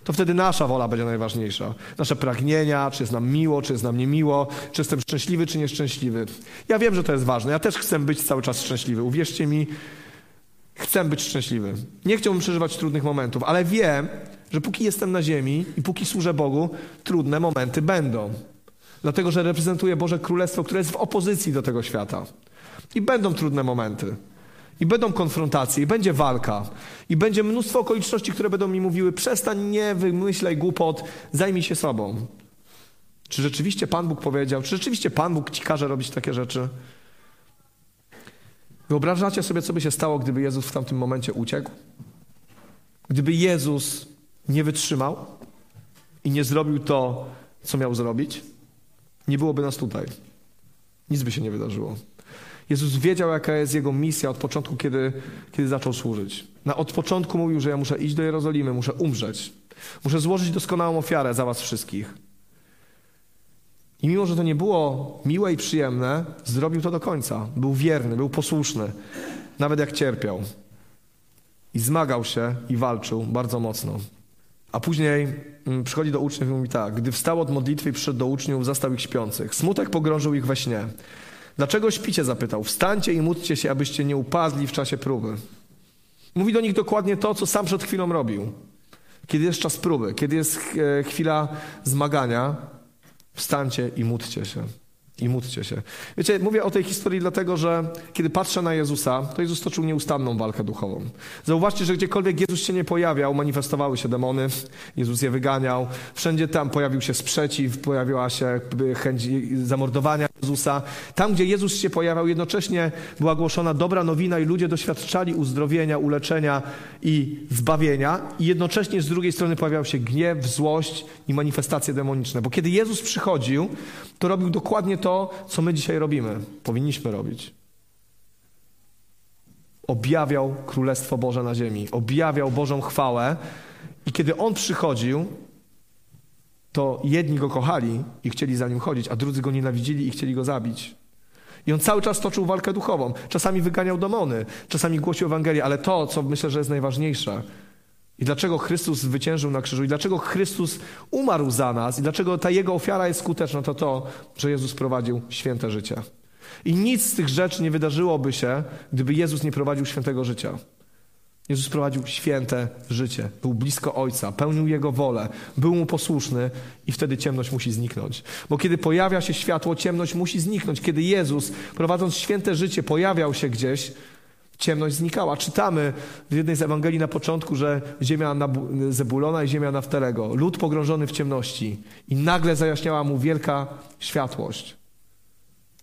to wtedy nasza wola będzie najważniejsza. Nasze pragnienia, czy jest nam miło, czy jest nam niemiło, czy jestem szczęśliwy, czy nieszczęśliwy. Ja wiem, że to jest ważne. Ja też chcę być cały czas szczęśliwy. Uwierzcie mi, chcę być szczęśliwy. Nie chciałbym przeżywać trudnych momentów, ale wiem, że póki jestem na ziemi i póki służę Bogu, trudne momenty będą. Dlatego, że reprezentuję Boże Królestwo, które jest w opozycji do tego świata. I będą trudne momenty. I będą konfrontacje, i będzie walka, i będzie mnóstwo okoliczności, które będą mi mówiły: przestań, nie wymyślaj głupot, zajmij się sobą. Czy rzeczywiście Pan Bóg powiedział, czy rzeczywiście Pan Bóg ci każe robić takie rzeczy? Wyobrażacie sobie, co by się stało, gdyby Jezus w tamtym momencie uciekł? Gdyby Jezus nie wytrzymał i nie zrobił to, co miał zrobić, nie byłoby nas tutaj. Nic by się nie wydarzyło. Jezus wiedział, jaka jest jego misja od początku, kiedy, kiedy zaczął służyć. Na, od początku mówił, że ja muszę iść do Jerozolimy, muszę umrzeć. Muszę złożyć doskonałą ofiarę za was wszystkich. I mimo, że to nie było miłe i przyjemne, zrobił to do końca. Był wierny, był posłuszny, nawet jak cierpiał. I zmagał się i walczył bardzo mocno. A później mm, przychodzi do uczniów i mówi tak: Gdy wstał od modlitwy i przyszedł do uczniów, zastał ich śpiących. Smutek pogrążył ich we śnie. Dlaczego śpicie? zapytał. Wstańcie i módlcie się, abyście nie upadli w czasie próby. Mówi do nich dokładnie to, co sam przed chwilą robił. Kiedy jest czas próby, kiedy jest e, chwila zmagania, wstańcie i módlcie się i módlcie się. Wiecie, mówię o tej historii dlatego, że kiedy patrzę na Jezusa, to Jezus toczył nieustanną walkę duchową. Zauważcie, że gdziekolwiek Jezus się nie pojawiał, manifestowały się demony, Jezus je wyganiał, wszędzie tam pojawił się sprzeciw, pojawiła się chęć zamordowania Jezusa. Tam, gdzie Jezus się pojawiał, jednocześnie była głoszona dobra nowina i ludzie doświadczali uzdrowienia, uleczenia i zbawienia i jednocześnie z drugiej strony pojawiał się gniew, złość i manifestacje demoniczne. Bo kiedy Jezus przychodził, to robił dokładnie to, co my dzisiaj robimy, powinniśmy robić. Objawiał Królestwo Boże na ziemi, objawiał Bożą chwałę i kiedy On przychodził, to jedni Go kochali i chcieli za Nim chodzić, a drudzy Go nienawidzili i chcieli Go zabić. I on cały czas toczył walkę duchową. Czasami wyganiał demony, czasami głosił Ewangelię, ale to, co myślę, że jest najważniejsze, i dlaczego Chrystus zwyciężył na krzyżu, i dlaczego Chrystus umarł za nas, i dlaczego ta Jego ofiara jest skuteczna, to to, że Jezus prowadził święte życie. I nic z tych rzeczy nie wydarzyłoby się, gdyby Jezus nie prowadził świętego życia. Jezus prowadził święte życie, był blisko Ojca, pełnił Jego wolę, był Mu posłuszny i wtedy ciemność musi zniknąć. Bo kiedy pojawia się światło, ciemność musi zniknąć. Kiedy Jezus, prowadząc święte życie, pojawiał się gdzieś, ciemność znikała. Czytamy w jednej z Ewangelii na początku, że ziemia Zebulona i ziemia Naftelego, lud pogrążony w ciemności i nagle zajaśniała mu wielka światłość.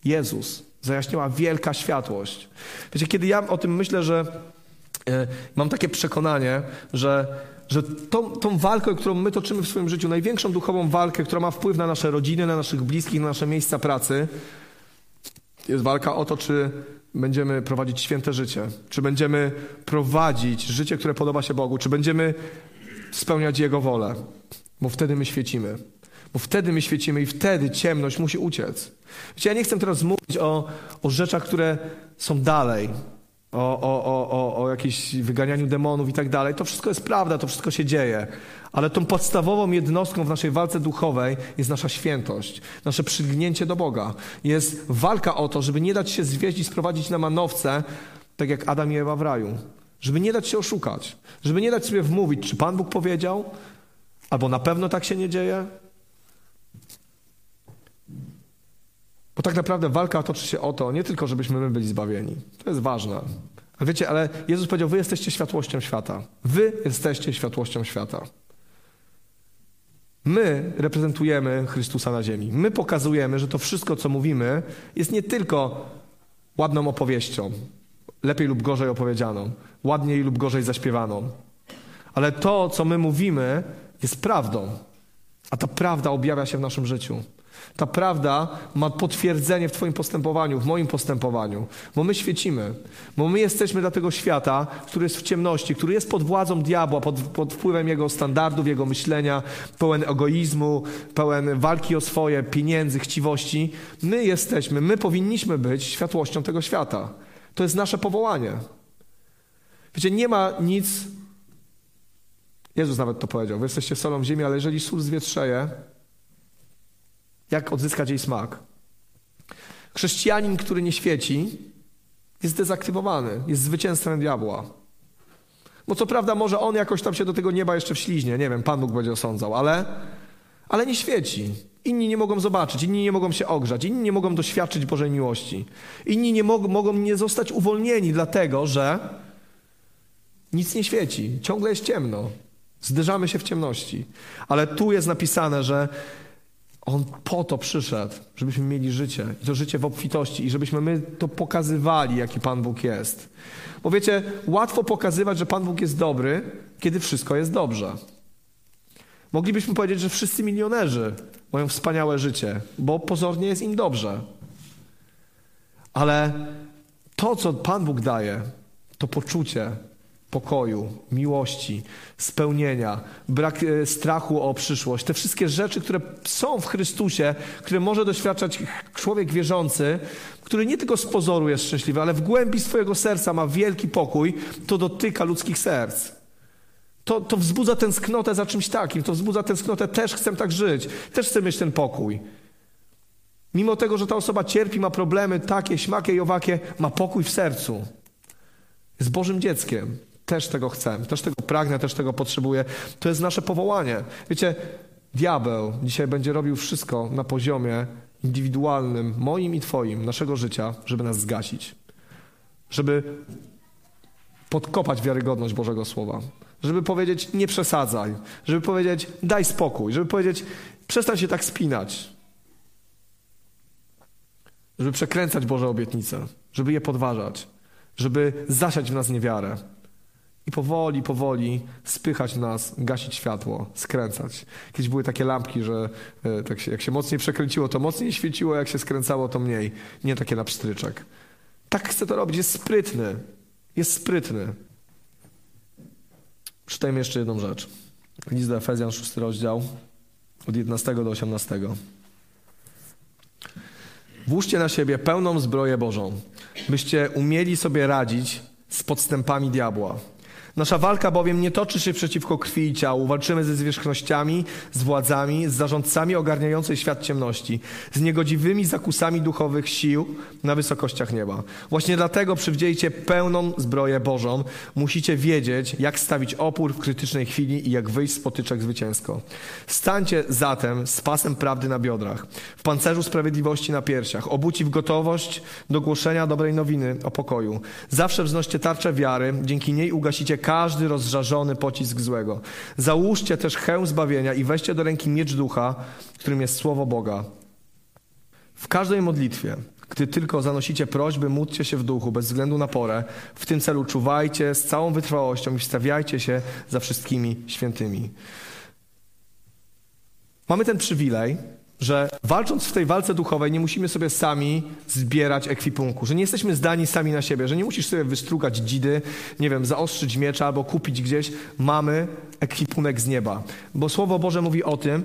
Jezus, zajaśniała wielka światłość. Wiecie, kiedy ja o tym myślę, że mam takie przekonanie, że że tą, tą walkę, którą my toczymy w swoim życiu, największą duchową walkę, która ma wpływ na nasze rodziny, na naszych bliskich, na nasze miejsca pracy, jest walka o to, czy będziemy prowadzić święte życie, czy będziemy prowadzić życie, które podoba się Bogu, czy będziemy spełniać Jego wolę, bo wtedy my świecimy. Bo wtedy my świecimy i wtedy ciemność musi uciec. Wiecie, ja nie chcę teraz mówić o, o rzeczach, które są dalej, o, o, o, o jakimś wyganianiu demonów i tak dalej. To wszystko jest prawda, to wszystko się dzieje. Ale tą podstawową jednostką w naszej walce duchowej jest nasza świętość, nasze przygnięcie do Boga. Jest walka o to, żeby nie dać się zwieść i sprowadzić na manowce, tak jak Adam i Ewa w raju. Żeby nie dać się oszukać. Żeby nie dać sobie wmówić, czy Pan Bóg powiedział, albo na pewno tak się nie dzieje. Bo tak naprawdę walka toczy się o to, nie tylko żebyśmy my byli zbawieni. To jest ważne. Ale wiecie, ale Jezus powiedział, wy jesteście światłością świata. Wy jesteście światłością świata. My reprezentujemy Chrystusa na ziemi. My pokazujemy, że to wszystko, co mówimy, jest nie tylko ładną opowieścią, lepiej lub gorzej opowiedzianą, ładniej lub gorzej zaśpiewaną, ale to, co my mówimy, jest prawdą. A ta prawda objawia się w naszym życiu. Ta prawda ma potwierdzenie w Twoim postępowaniu, w moim postępowaniu, bo my świecimy, bo my jesteśmy dla tego świata, który jest w ciemności, który jest pod władzą diabła, pod, pod wpływem jego standardów, jego myślenia, pełen egoizmu, pełen walki o swoje, pieniędzy, chciwości. My jesteśmy, my powinniśmy być światłością tego świata. To jest nasze powołanie. Wiecie, nie ma nic. Jezus nawet to powiedział. Wy jesteście solą ziemi, ale jeżeli sól zwietrzeje, jak odzyskać jej smak? Chrześcijanin, który nie świeci, jest dezaktywowany, jest zwycięstwem diabła. Bo co prawda może on jakoś tam się do tego nieba jeszcze wśliźnie, nie wiem, Pan Bóg będzie osądzał, ale, ale nie świeci. Inni nie mogą zobaczyć, inni nie mogą się ogrzać, inni nie mogą doświadczyć Bożej miłości. Inni nie mog mogą nie zostać uwolnieni, dlatego że nic nie świeci, ciągle jest ciemno. Zderzamy się w ciemności. Ale tu jest napisane, że on po to przyszedł, żebyśmy mieli życie. I to życie w obfitości. I żebyśmy my to pokazywali, jaki Pan Bóg jest. Bo wiecie, łatwo pokazywać, że Pan Bóg jest dobry, kiedy wszystko jest dobrze. Moglibyśmy powiedzieć, że wszyscy milionerzy mają wspaniałe życie, bo pozornie jest im dobrze. Ale to, co Pan Bóg daje, to poczucie, pokoju, miłości, spełnienia, brak e, strachu o przyszłość. Te wszystkie rzeczy, które są w Chrystusie, które może doświadczać człowiek wierzący, który nie tylko z pozoru jest szczęśliwy, ale w głębi swojego serca ma wielki pokój, to dotyka ludzkich serc. To, to wzbudza tęsknotę za czymś takim, to wzbudza tęsknotę, też chcę tak żyć, też chcę mieć ten pokój. Mimo tego, że ta osoba cierpi, ma problemy takie, śmakie i owakie, ma pokój w sercu. Jest Bożym dzieckiem. Też tego chcę, też tego pragnę, też tego potrzebuję. To jest nasze powołanie. Wiecie, diabeł dzisiaj będzie robił wszystko na poziomie indywidualnym, moim i Twoim, naszego życia, żeby nas zgasić. Żeby podkopać wiarygodność Bożego Słowa. Żeby powiedzieć, nie przesadzaj. Żeby powiedzieć, daj spokój. Żeby powiedzieć, przestań się tak spinać. Żeby przekręcać Boże obietnice. Żeby je podważać. Żeby zasiać w nas niewiarę i powoli, powoli spychać nas, gasić światło, skręcać. Kiedyś były takie lampki, że e, tak się, jak się mocniej przekręciło, to mocniej świeciło, jak się skręcało, to mniej. Nie takie na pstryczek. Tak chce to robić, jest sprytny. Jest sprytny. Czytajmy jeszcze jedną rzecz. List do Efezjan, szósty rozdział, od 11 do 18. Włóżcie na siebie pełną zbroję Bożą, byście umieli sobie radzić z podstępami diabła. Nasza walka bowiem nie toczy się przeciwko krwi i ciału. Walczymy ze zwierzchnościami, z władzami, z zarządcami ogarniającej świat ciemności, z niegodziwymi zakusami duchowych sił na wysokościach nieba. Właśnie dlatego przywdziejcie pełną zbroję Bożą. Musicie wiedzieć, jak stawić opór w krytycznej chwili i jak wyjść z potyczek zwycięsko. Stańcie zatem z pasem prawdy na biodrach, w pancerzu sprawiedliwości na piersiach, obuci w gotowość do głoszenia dobrej nowiny o pokoju. Zawsze wznoście tarczę wiary, dzięki niej ugasicie każdy rozżarzony pocisk złego. Załóżcie też hełm zbawienia i weźcie do ręki miecz ducha, którym jest słowo Boga. W każdej modlitwie, gdy tylko zanosicie prośby, módlcie się w duchu, bez względu na porę. W tym celu czuwajcie z całą wytrwałością i wstawiajcie się za wszystkimi świętymi. Mamy ten przywilej, że walcząc w tej walce duchowej nie musimy sobie sami zbierać ekwipunku, że nie jesteśmy zdani sami na siebie, że nie musisz sobie wystrugać dzidy, nie wiem, zaostrzyć miecza albo kupić gdzieś. Mamy ekwipunek z nieba. Bo Słowo Boże mówi o tym,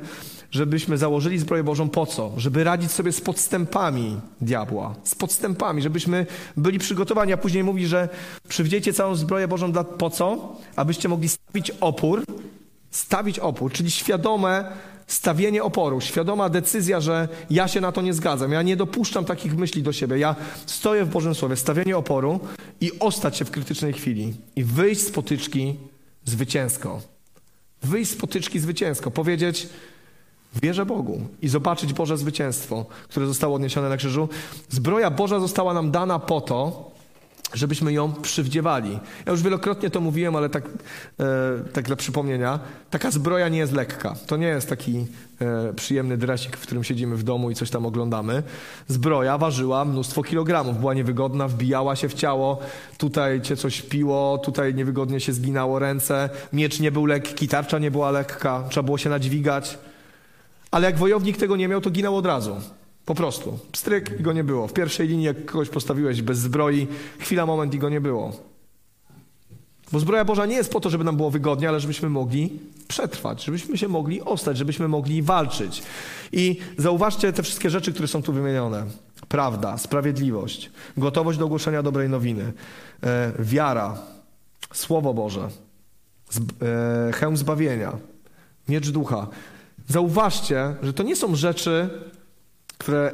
żebyśmy założyli zbroję Bożą po co? Żeby radzić sobie z podstępami diabła, z podstępami, żebyśmy byli przygotowani, a później mówi, że przywdziejcie całą zbroję Bożą dla, po co? Abyście mogli stawić opór, stawić opór, czyli świadome stawienie oporu, świadoma decyzja, że ja się na to nie zgadzam, ja nie dopuszczam takich myśli do siebie, ja stoję w Bożym Słowie, stawienie oporu i ostać się w krytycznej chwili i wyjść z potyczki zwycięsko. Wyjść z potyczki zwycięsko, powiedzieć wierzę Bogu i zobaczyć Boże zwycięstwo, które zostało odniesione na krzyżu. Zbroja Boża została nam dana po to, żebyśmy ją przywdziewali. Ja już wielokrotnie to mówiłem, ale tak, e, tak dla przypomnienia, taka zbroja nie jest lekka. To nie jest taki e, przyjemny dresik, w którym siedzimy w domu i coś tam oglądamy. Zbroja ważyła mnóstwo kilogramów, była niewygodna, wbijała się w ciało, tutaj cię coś piło, tutaj niewygodnie się zginało ręce, miecz nie był lekki, tarcza nie była lekka, trzeba było się nadźwigać. Ale jak wojownik tego nie miał, to ginął od razu. Po prostu. Pstryk i go nie było. W pierwszej linii, jak kogoś postawiłeś bez zbroi, chwila, moment i go nie było. Bo zbroja Boża nie jest po to, żeby nam było wygodnie, ale żebyśmy mogli przetrwać, żebyśmy się mogli ostać, żebyśmy mogli walczyć. I zauważcie te wszystkie rzeczy, które są tu wymienione. Prawda, sprawiedliwość, gotowość do ogłoszenia dobrej nowiny, e, wiara, Słowo Boże, zb, e, hełm zbawienia, miecz ducha. Zauważcie, że to nie są rzeczy, które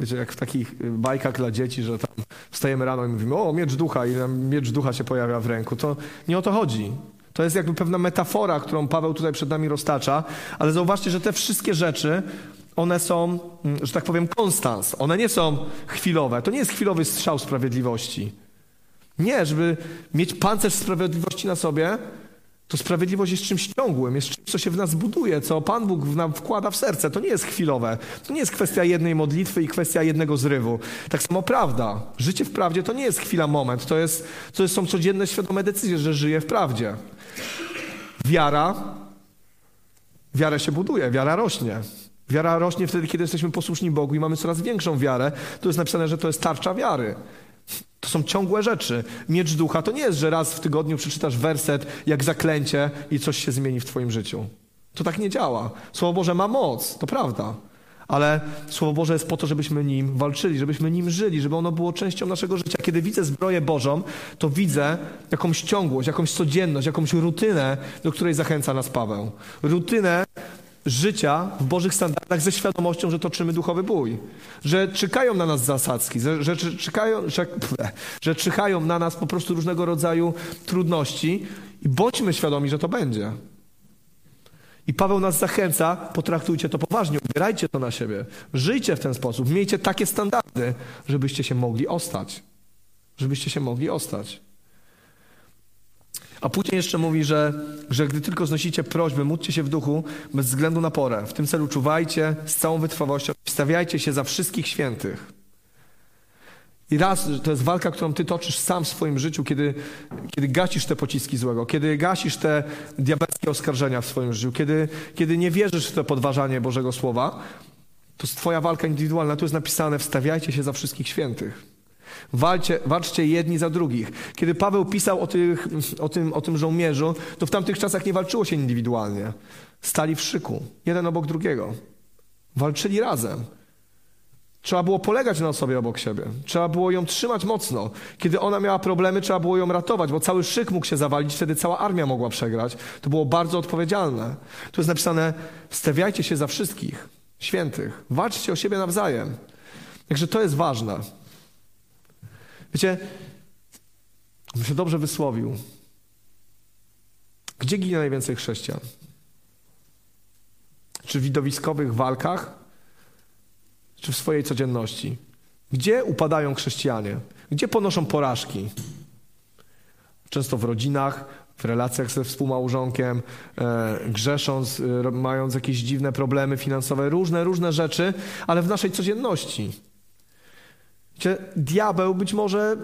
Wiecie, jak w takich bajkach dla dzieci, że tam wstajemy rano i mówimy, o, miecz ducha i miecz ducha się pojawia w ręku. To nie o to chodzi. To jest jakby pewna metafora, którą Paweł tutaj przed nami roztacza, ale zauważcie, że te wszystkie rzeczy, one są, mm, że tak powiem, konstans. One nie są chwilowe. To nie jest chwilowy strzał sprawiedliwości. Nie, żeby mieć pancerz sprawiedliwości na sobie, to sprawiedliwość jest czymś ciągłym, jest czymś, co się w nas buduje, co Pan Bóg nam wkłada w serce. To nie jest chwilowe. To nie jest kwestia jednej modlitwy i kwestia jednego zrywu. Tak samo prawda. Życie w prawdzie to nie jest chwila, moment. To, jest, to są codzienne, świadome decyzje, że żyję w prawdzie. Wiara, wiara się buduje, wiara rośnie. Wiara rośnie wtedy, kiedy jesteśmy posłuszni Bogu i mamy coraz większą wiarę. Tu jest napisane, że to jest tarcza wiary. To są ciągłe rzeczy. Miecz ducha to nie jest, że raz w tygodniu przeczytasz werset jak zaklęcie i coś się zmieni w Twoim życiu. To tak nie działa. Słowo Boże ma moc, to prawda. Ale Słowo Boże jest po to, żebyśmy nim walczyli, żebyśmy nim żyli, żeby ono było częścią naszego życia. Kiedy widzę zbroję Bożą, to widzę jakąś ciągłość, jakąś codzienność, jakąś rutynę, do której zachęca nas Paweł. Rutynę, życia w Bożych standardach ze świadomością, że toczymy duchowy bój. Że czekają na nas zasadzki, że, że, że, że na nas po prostu różnego rodzaju trudności i bądźmy świadomi, że to będzie. I Paweł nas zachęca, potraktujcie to poważnie, ubierajcie to na siebie, żyjcie w ten sposób, miejcie takie standardy, żebyście się mogli ostać. Żebyście się mogli ostać. A później jeszcze mówi, że, że gdy tylko znosicie prośby, módlcie się w duchu bez względu na porę. W tym celu czuwajcie z całą wytrwałością, stawiajcie się za wszystkich świętych. I raz, to jest walka, którą ty toczysz sam w swoim życiu, kiedy, kiedy gasisz te pociski złego, kiedy gasisz te diabelskie oskarżenia w swoim życiu, kiedy, kiedy nie wierzysz w to podważanie Bożego Słowa, to jest twoja walka indywidualna. Tu jest napisane, wstawiajcie się za wszystkich świętych. Walcie, walczcie jedni za drugich. Kiedy Paweł pisał o, tych, o, tym, o tym żołnierzu, to w tamtych czasach nie walczyło się indywidualnie. Stali w szyku, jeden obok drugiego. Walczyli razem. Trzeba było polegać na osobie obok siebie. Trzeba było ją trzymać mocno. Kiedy ona miała problemy, trzeba było ją ratować, bo cały szyk mógł się zawalić, wtedy cała armia mogła przegrać. To było bardzo odpowiedzialne. Tu jest napisane: stawiajcie się za wszystkich świętych, walczcie o siebie nawzajem. Także to jest ważne. Wiecie, bym się dobrze wysłowił. Gdzie ginie najwięcej chrześcijan? Czy w widowiskowych walkach, czy w swojej codzienności? Gdzie upadają chrześcijanie? Gdzie ponoszą porażki? Często w rodzinach, w relacjach ze współmałżonkiem, e, grzesząc, e, mając jakieś dziwne problemy finansowe, różne, różne rzeczy, ale w naszej codzienności. Gdzie diabeł być może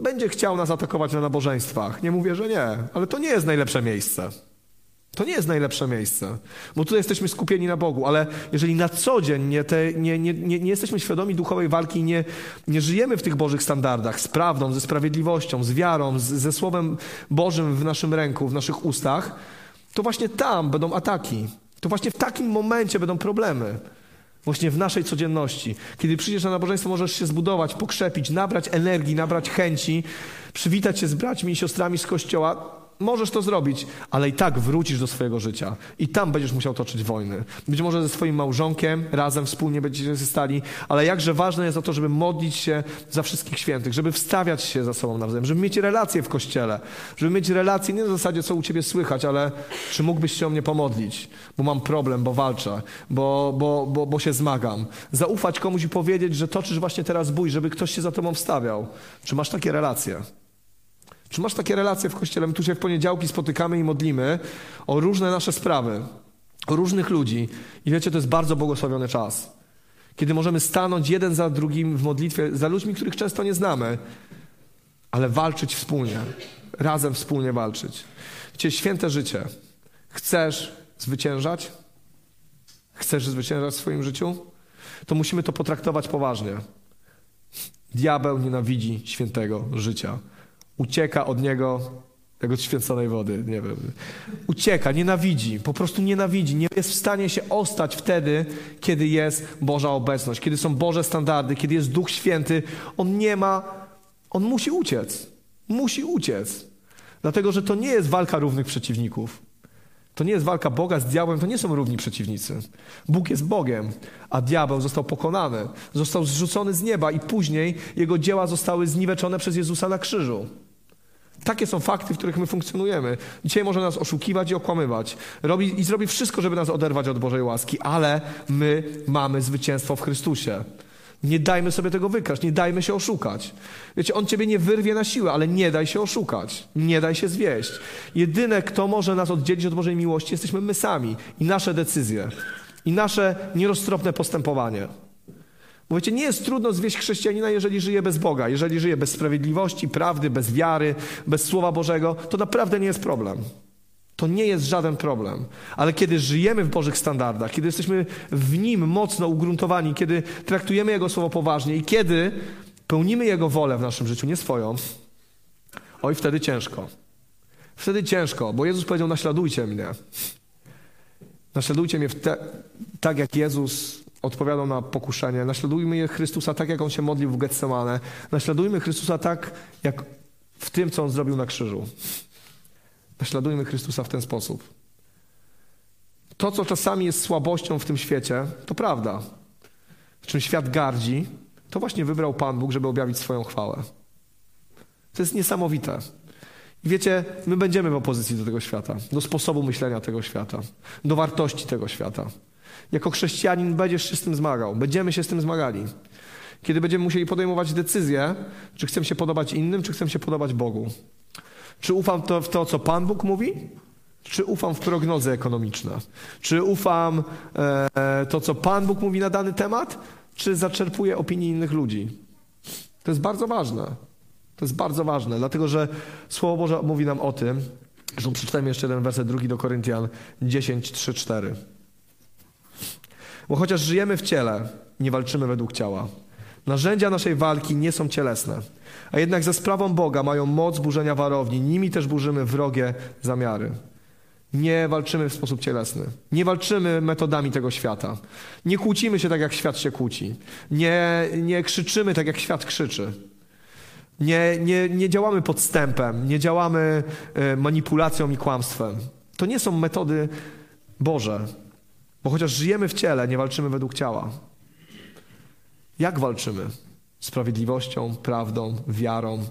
będzie chciał nas atakować na nabożeństwach. Nie mówię, że nie, ale to nie jest najlepsze miejsce. To nie jest najlepsze miejsce, bo tutaj jesteśmy skupieni na Bogu, ale jeżeli na co dzień nie, te, nie, nie, nie, nie jesteśmy świadomi duchowej walki, nie, nie żyjemy w tych Bożych standardach, z prawdą, ze sprawiedliwością, z wiarą, z, ze Słowem Bożym w naszym ręku, w naszych ustach, to właśnie tam będą ataki. To właśnie w takim momencie będą problemy. Właśnie w naszej codzienności. Kiedy przyjdziesz na nabożeństwo, możesz się zbudować, pokrzepić, nabrać energii, nabrać chęci, przywitać się z braćmi i siostrami z kościoła Możesz to zrobić, ale i tak wrócisz do swojego życia. I tam będziesz musiał toczyć wojny. Być może ze swoim małżonkiem, razem wspólnie będziecie stali, ale jakże ważne jest to, żeby modlić się za wszystkich świętych, żeby wstawiać się za sobą nawzajem, żeby mieć relacje w kościele, żeby mieć relacje nie na zasadzie, co u ciebie słychać, ale czy mógłbyś się o mnie pomodlić, bo mam problem, bo walczę, bo, bo, bo, bo się zmagam. Zaufać komuś i powiedzieć, że toczysz właśnie teraz bój, żeby ktoś się za tobą wstawiał. Czy masz takie relacje? Czy masz takie relacje w kościele? My tu się w poniedziałki spotykamy i modlimy o różne nasze sprawy, o różnych ludzi. I wiecie, to jest bardzo błogosławiony czas. Kiedy możemy stanąć jeden za drugim w modlitwie, za ludźmi, których często nie znamy, ale walczyć wspólnie, razem wspólnie walczyć. Wiecie, święte życie. Chcesz zwyciężać? Chcesz zwyciężać w swoim życiu? To musimy to potraktować poważnie. Diabeł nienawidzi świętego życia. Ucieka od niego tego święconej wody, nie wiem. Ucieka, nienawidzi, po prostu nienawidzi. Nie jest w stanie się ostać wtedy, kiedy jest Boża obecność, kiedy są Boże standardy, kiedy jest Duch Święty. On nie ma, on musi uciec. Musi uciec. Dlatego, że to nie jest walka równych przeciwników. To nie jest walka Boga z diabłem, to nie są równi przeciwnicy. Bóg jest Bogiem, a diabeł został pokonany, został zrzucony z nieba i później jego dzieła zostały zniweczone przez Jezusa na krzyżu. Takie są fakty, w których my funkcjonujemy. Dzisiaj może nas oszukiwać i okłamywać. Robi, I zrobi wszystko, żeby nas oderwać od Bożej łaski, ale my mamy zwycięstwo w Chrystusie. Nie dajmy sobie tego wykraść, nie dajmy się oszukać. Wiecie, on ciebie nie wyrwie na siłę, ale nie daj się oszukać, nie daj się zwieść. Jedyne, kto może nas oddzielić od Bożej miłości, jesteśmy my sami i nasze decyzje, i nasze nieroztropne postępowanie. Bo wiecie, nie jest trudno zwieść chrześcijanina, jeżeli żyje bez Boga, jeżeli żyje bez sprawiedliwości, prawdy, bez wiary, bez Słowa Bożego, to naprawdę nie jest problem. To nie jest żaden problem. Ale kiedy żyjemy w Bożych standardach, kiedy jesteśmy w Nim mocno ugruntowani, kiedy traktujemy Jego Słowo poważnie i kiedy pełnimy Jego wolę w naszym życiu, nie swoją, oj, wtedy ciężko. Wtedy ciężko, bo Jezus powiedział: Naśladujcie mnie. Naśladujcie mnie te, tak, jak Jezus odpowiadał na pokuszenie. Naśladujmy Chrystusa tak, jak On się modlił w Getsemane. Naśladujmy Chrystusa tak, jak w tym, co On zrobił na krzyżu. Naśladujmy Chrystusa w ten sposób. To, co czasami jest słabością w tym świecie, to prawda. Czym świat gardzi, to właśnie wybrał Pan Bóg, żeby objawić swoją chwałę. To jest niesamowite. I wiecie, my będziemy w opozycji do tego świata, do sposobu myślenia tego świata, do wartości tego świata. Jako chrześcijanin będziesz się z tym zmagał, będziemy się z tym zmagali. Kiedy będziemy musieli podejmować decyzję, czy chcemy się podobać innym, czy chcemy się podobać Bogu. Czy ufam to, w to, co Pan Bóg mówi? Czy ufam w prognozy ekonomiczne? Czy ufam e, to, co Pan Bóg mówi na dany temat? Czy zaczerpuję opinii innych ludzi? To jest bardzo ważne. To jest bardzo ważne, dlatego że Słowo Boże mówi nam o tym, że przeczytajmy jeszcze jeden werset, drugi do Koryntian 10, 3, 4. Bo chociaż żyjemy w ciele, nie walczymy według ciała. Narzędzia naszej walki nie są cielesne, a jednak za sprawą Boga mają moc burzenia warowni. Nimi też burzymy wrogie zamiary. Nie walczymy w sposób cielesny. Nie walczymy metodami tego świata. Nie kłócimy się tak, jak świat się kłóci. Nie, nie krzyczymy tak, jak świat krzyczy. Nie, nie, nie działamy podstępem, nie działamy e, manipulacją i kłamstwem. To nie są metody Boże. Bo chociaż żyjemy w ciele, nie walczymy według ciała. Jak walczymy? Sprawiedliwością, prawdą, wiarą,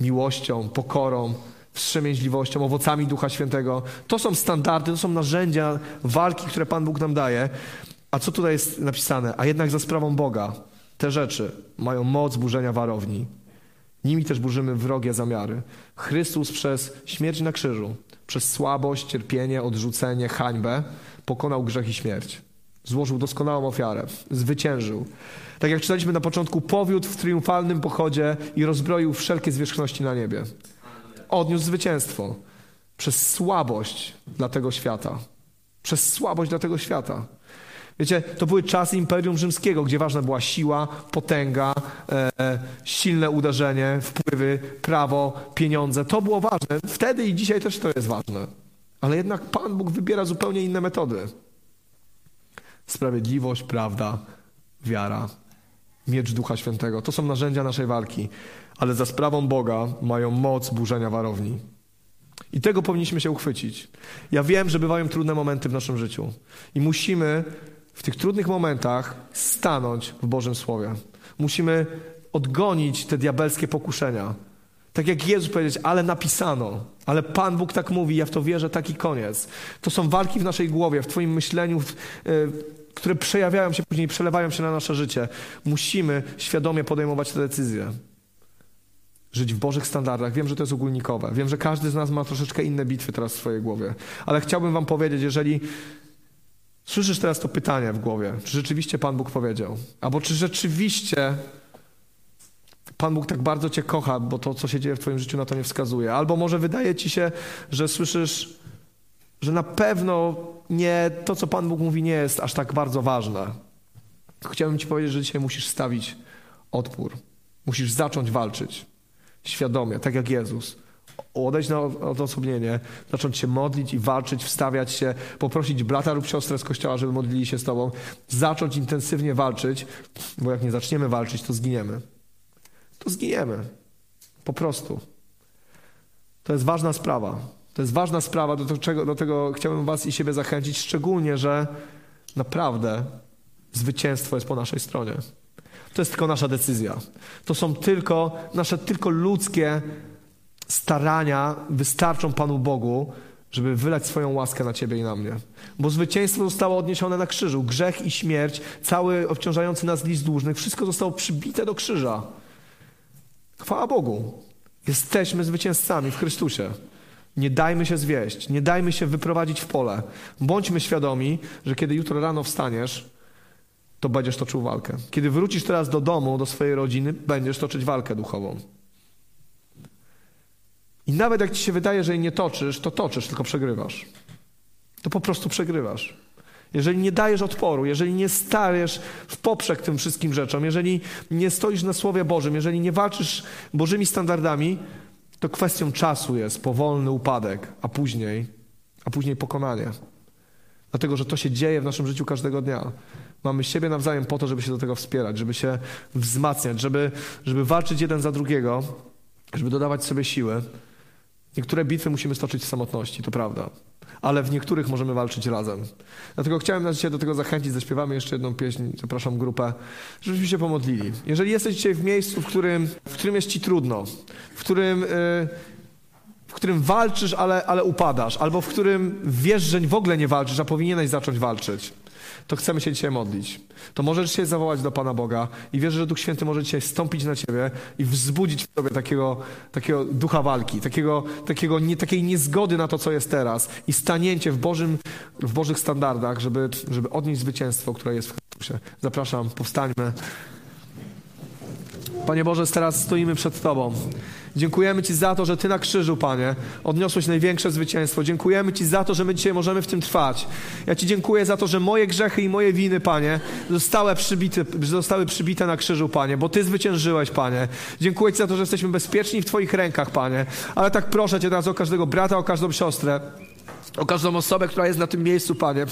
miłością, pokorą, wstrzemięźliwością, owocami Ducha Świętego. To są standardy, to są narzędzia walki, które Pan Bóg nam daje. A co tutaj jest napisane? A jednak za sprawą Boga te rzeczy mają moc burzenia warowni. Nimi też burzymy wrogie zamiary. Chrystus przez śmierć na krzyżu, przez słabość, cierpienie, odrzucenie, hańbę pokonał grzech i śmierć. Złożył doskonałą ofiarę, zwyciężył. Tak jak czytaliśmy na początku, powiódł w triumfalnym pochodzie i rozbroił wszelkie zwierzchności na niebie. Odniósł zwycięstwo przez słabość dla tego świata. Przez słabość dla tego świata. Wiecie, to były czasy Imperium Rzymskiego, gdzie ważna była siła, potęga, e, silne uderzenie, wpływy, prawo, pieniądze. To było ważne. Wtedy i dzisiaj też to jest ważne. Ale jednak Pan Bóg wybiera zupełnie inne metody. Sprawiedliwość, prawda, wiara, miecz Ducha Świętego. To są narzędzia naszej walki, ale za sprawą Boga mają moc burzenia warowni. I tego powinniśmy się uchwycić. Ja wiem, że bywają trudne momenty w naszym życiu i musimy w tych trudnych momentach stanąć w Bożym Słowie. Musimy odgonić te diabelskie pokuszenia. Tak jak Jezus powiedzieć, ale napisano, ale Pan Bóg tak mówi, ja w to wierzę, taki koniec. To są walki w naszej głowie, w Twoim myśleniu, w, y, które przejawiają się później, przelewają się na nasze życie. Musimy świadomie podejmować te decyzje. Żyć w Bożych standardach. Wiem, że to jest ogólnikowe. Wiem, że każdy z nas ma troszeczkę inne bitwy teraz w swojej głowie. Ale chciałbym Wam powiedzieć, jeżeli słyszysz teraz to pytanie w głowie, czy rzeczywiście Pan Bóg powiedział, albo czy rzeczywiście Pan Bóg tak bardzo Cię kocha, bo to, co się dzieje w Twoim życiu, na to nie wskazuje. Albo może wydaje Ci się, że słyszysz, że na pewno nie, to, co Pan Bóg mówi, nie jest aż tak bardzo ważne. Chciałbym Ci powiedzieć, że dzisiaj musisz stawić odpór. Musisz zacząć walczyć świadomie, tak jak Jezus. Odejść na odosobnienie, zacząć się modlić i walczyć, wstawiać się, poprosić brata lub siostrę z kościoła, żeby modlili się z Tobą, zacząć intensywnie walczyć, bo jak nie zaczniemy walczyć, to zginiemy. To zginiemy. Po prostu. To jest ważna sprawa. To jest ważna sprawa, do tego, do tego chciałbym Was i siebie zachęcić, szczególnie, że naprawdę zwycięstwo jest po naszej stronie. To jest tylko nasza decyzja. To są tylko nasze tylko ludzkie starania wystarczą Panu Bogu, żeby wylać swoją łaskę na Ciebie i na mnie. Bo zwycięstwo zostało odniesione na krzyżu. Grzech i śmierć, cały obciążający nas list dłużnych, wszystko zostało przybite do krzyża. Chwała Bogu. Jesteśmy zwycięzcami w Chrystusie. Nie dajmy się zwieść, nie dajmy się wyprowadzić w pole. Bądźmy świadomi, że kiedy jutro rano wstaniesz, to będziesz toczył walkę. Kiedy wrócisz teraz do domu, do swojej rodziny, będziesz toczyć walkę duchową. I nawet jak ci się wydaje, że jej nie toczysz, to toczysz, tylko przegrywasz. To po prostu przegrywasz. Jeżeli nie dajesz odporu, jeżeli nie stajesz w poprzek tym wszystkim rzeczom, jeżeli nie stoisz na Słowie Bożym, jeżeli nie walczysz Bożymi standardami, to kwestią czasu jest powolny upadek, a później, a później pokonanie. Dlatego, że to się dzieje w naszym życiu każdego dnia. Mamy siebie nawzajem po to, żeby się do tego wspierać, żeby się wzmacniać, żeby, żeby walczyć jeden za drugiego, żeby dodawać sobie siły. Niektóre bitwy musimy stoczyć w samotności, to prawda, ale w niektórych możemy walczyć razem. Dlatego chciałem nas dzisiaj do tego zachęcić. Zaśpiewamy jeszcze jedną pieśń, zapraszam grupę, żebyśmy się pomodlili. Jeżeli jesteś dzisiaj w miejscu, w którym, w którym jest ci trudno, w którym... Yy, w którym walczysz, ale, ale upadasz, albo w którym wiesz, że w ogóle nie walczysz, a powinieneś zacząć walczyć to chcemy się dzisiaj modlić. To możesz się zawołać do Pana Boga i wierzę, że Duch Święty może dzisiaj stąpić na Ciebie i wzbudzić w Tobie takiego, takiego ducha walki, takiego, takiego nie, takiej niezgody na to, co jest teraz i stanięcie w, Bożym, w Bożych standardach, żeby, żeby odnieść zwycięstwo, które jest w Chrystusie. Zapraszam, powstańmy. Panie Boże, teraz stoimy przed Tobą. Dziękujemy Ci za to, że Ty na krzyżu, Panie, odniosłeś największe zwycięstwo. Dziękujemy Ci za to, że my dzisiaj możemy w tym trwać. Ja Ci dziękuję za to, że moje grzechy i moje winy, Panie, zostały przybite, zostały przybite na krzyżu, Panie, bo Ty zwyciężyłeś, Panie. Dziękuję Ci za to, że jesteśmy bezpieczni w Twoich rękach, Panie. Ale tak proszę Cię teraz o każdego brata, o każdą siostrę, o każdą osobę, która jest na tym miejscu, Panie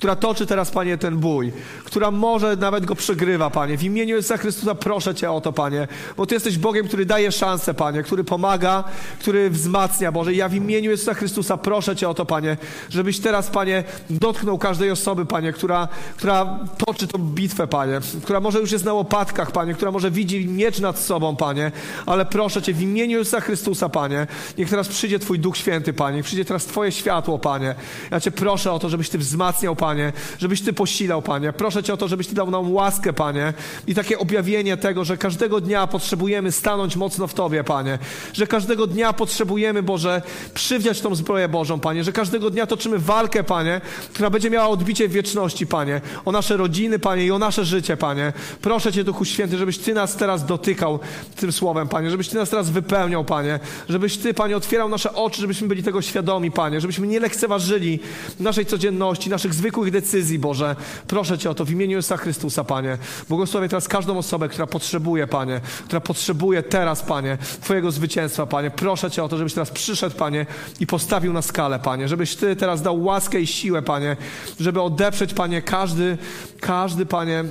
która toczy teraz, Panie, ten bój, która może nawet go przegrywa, Panie. W imieniu Jezusa Chrystusa proszę Cię o to, Panie, bo Ty jesteś Bogiem, który daje szansę, Panie, który pomaga, który wzmacnia, Boże. I ja w imieniu Jezusa Chrystusa proszę Cię o to, Panie, żebyś teraz, Panie, dotknął każdej osoby, Panie, która, która toczy tą bitwę, Panie, która może już jest na łopatkach, Panie, która może widzi miecz nad sobą, Panie, ale proszę Cię w imieniu Jezusa Chrystusa, Panie, niech teraz przyjdzie Twój Duch Święty, Panie, przyjdzie teraz Twoje światło, Panie. Ja Cię proszę o to, żebyś Ty wzmacniał, Panie, Panie, żebyś Ty posilał, Panie. Proszę Cię o to, żebyś Ty dał nam łaskę, Panie. I takie objawienie tego, że każdego dnia potrzebujemy stanąć mocno w Tobie, Panie. Że każdego dnia potrzebujemy, Boże, przywdziać tą zbroję Bożą, Panie. Że każdego dnia toczymy walkę, Panie, która będzie miała odbicie w wieczności, Panie. O nasze rodziny, Panie, i o nasze życie, Panie. Proszę Cię, Duchu Święty, żebyś Ty nas teraz dotykał tym słowem, Panie. Żebyś Ty nas teraz wypełniał, Panie. Żebyś Ty, Panie, otwierał nasze oczy, żebyśmy byli tego świadomi, Panie. Żebyśmy nie lekceważyli naszej codzienności, naszych zwykłych zwykłych decyzji, Boże. Proszę Cię o to w imieniu Jezusa Chrystusa, Panie. Błogosławię teraz każdą osobę, która potrzebuje, Panie, która potrzebuje teraz, Panie, Twojego zwycięstwa, Panie. Proszę Cię o to, żebyś teraz przyszedł, Panie, i postawił na skalę, Panie. Żebyś Ty teraz dał łaskę i siłę, Panie, żeby odeprzeć, Panie, każdy, każdy, Panie,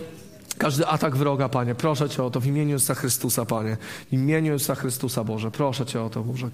każdy atak wroga, Panie. Proszę Cię o to w imieniu Jezusa Chrystusa, Panie. W imieniu Jezusa Chrystusa, Boże. Proszę Cię o to, Boże.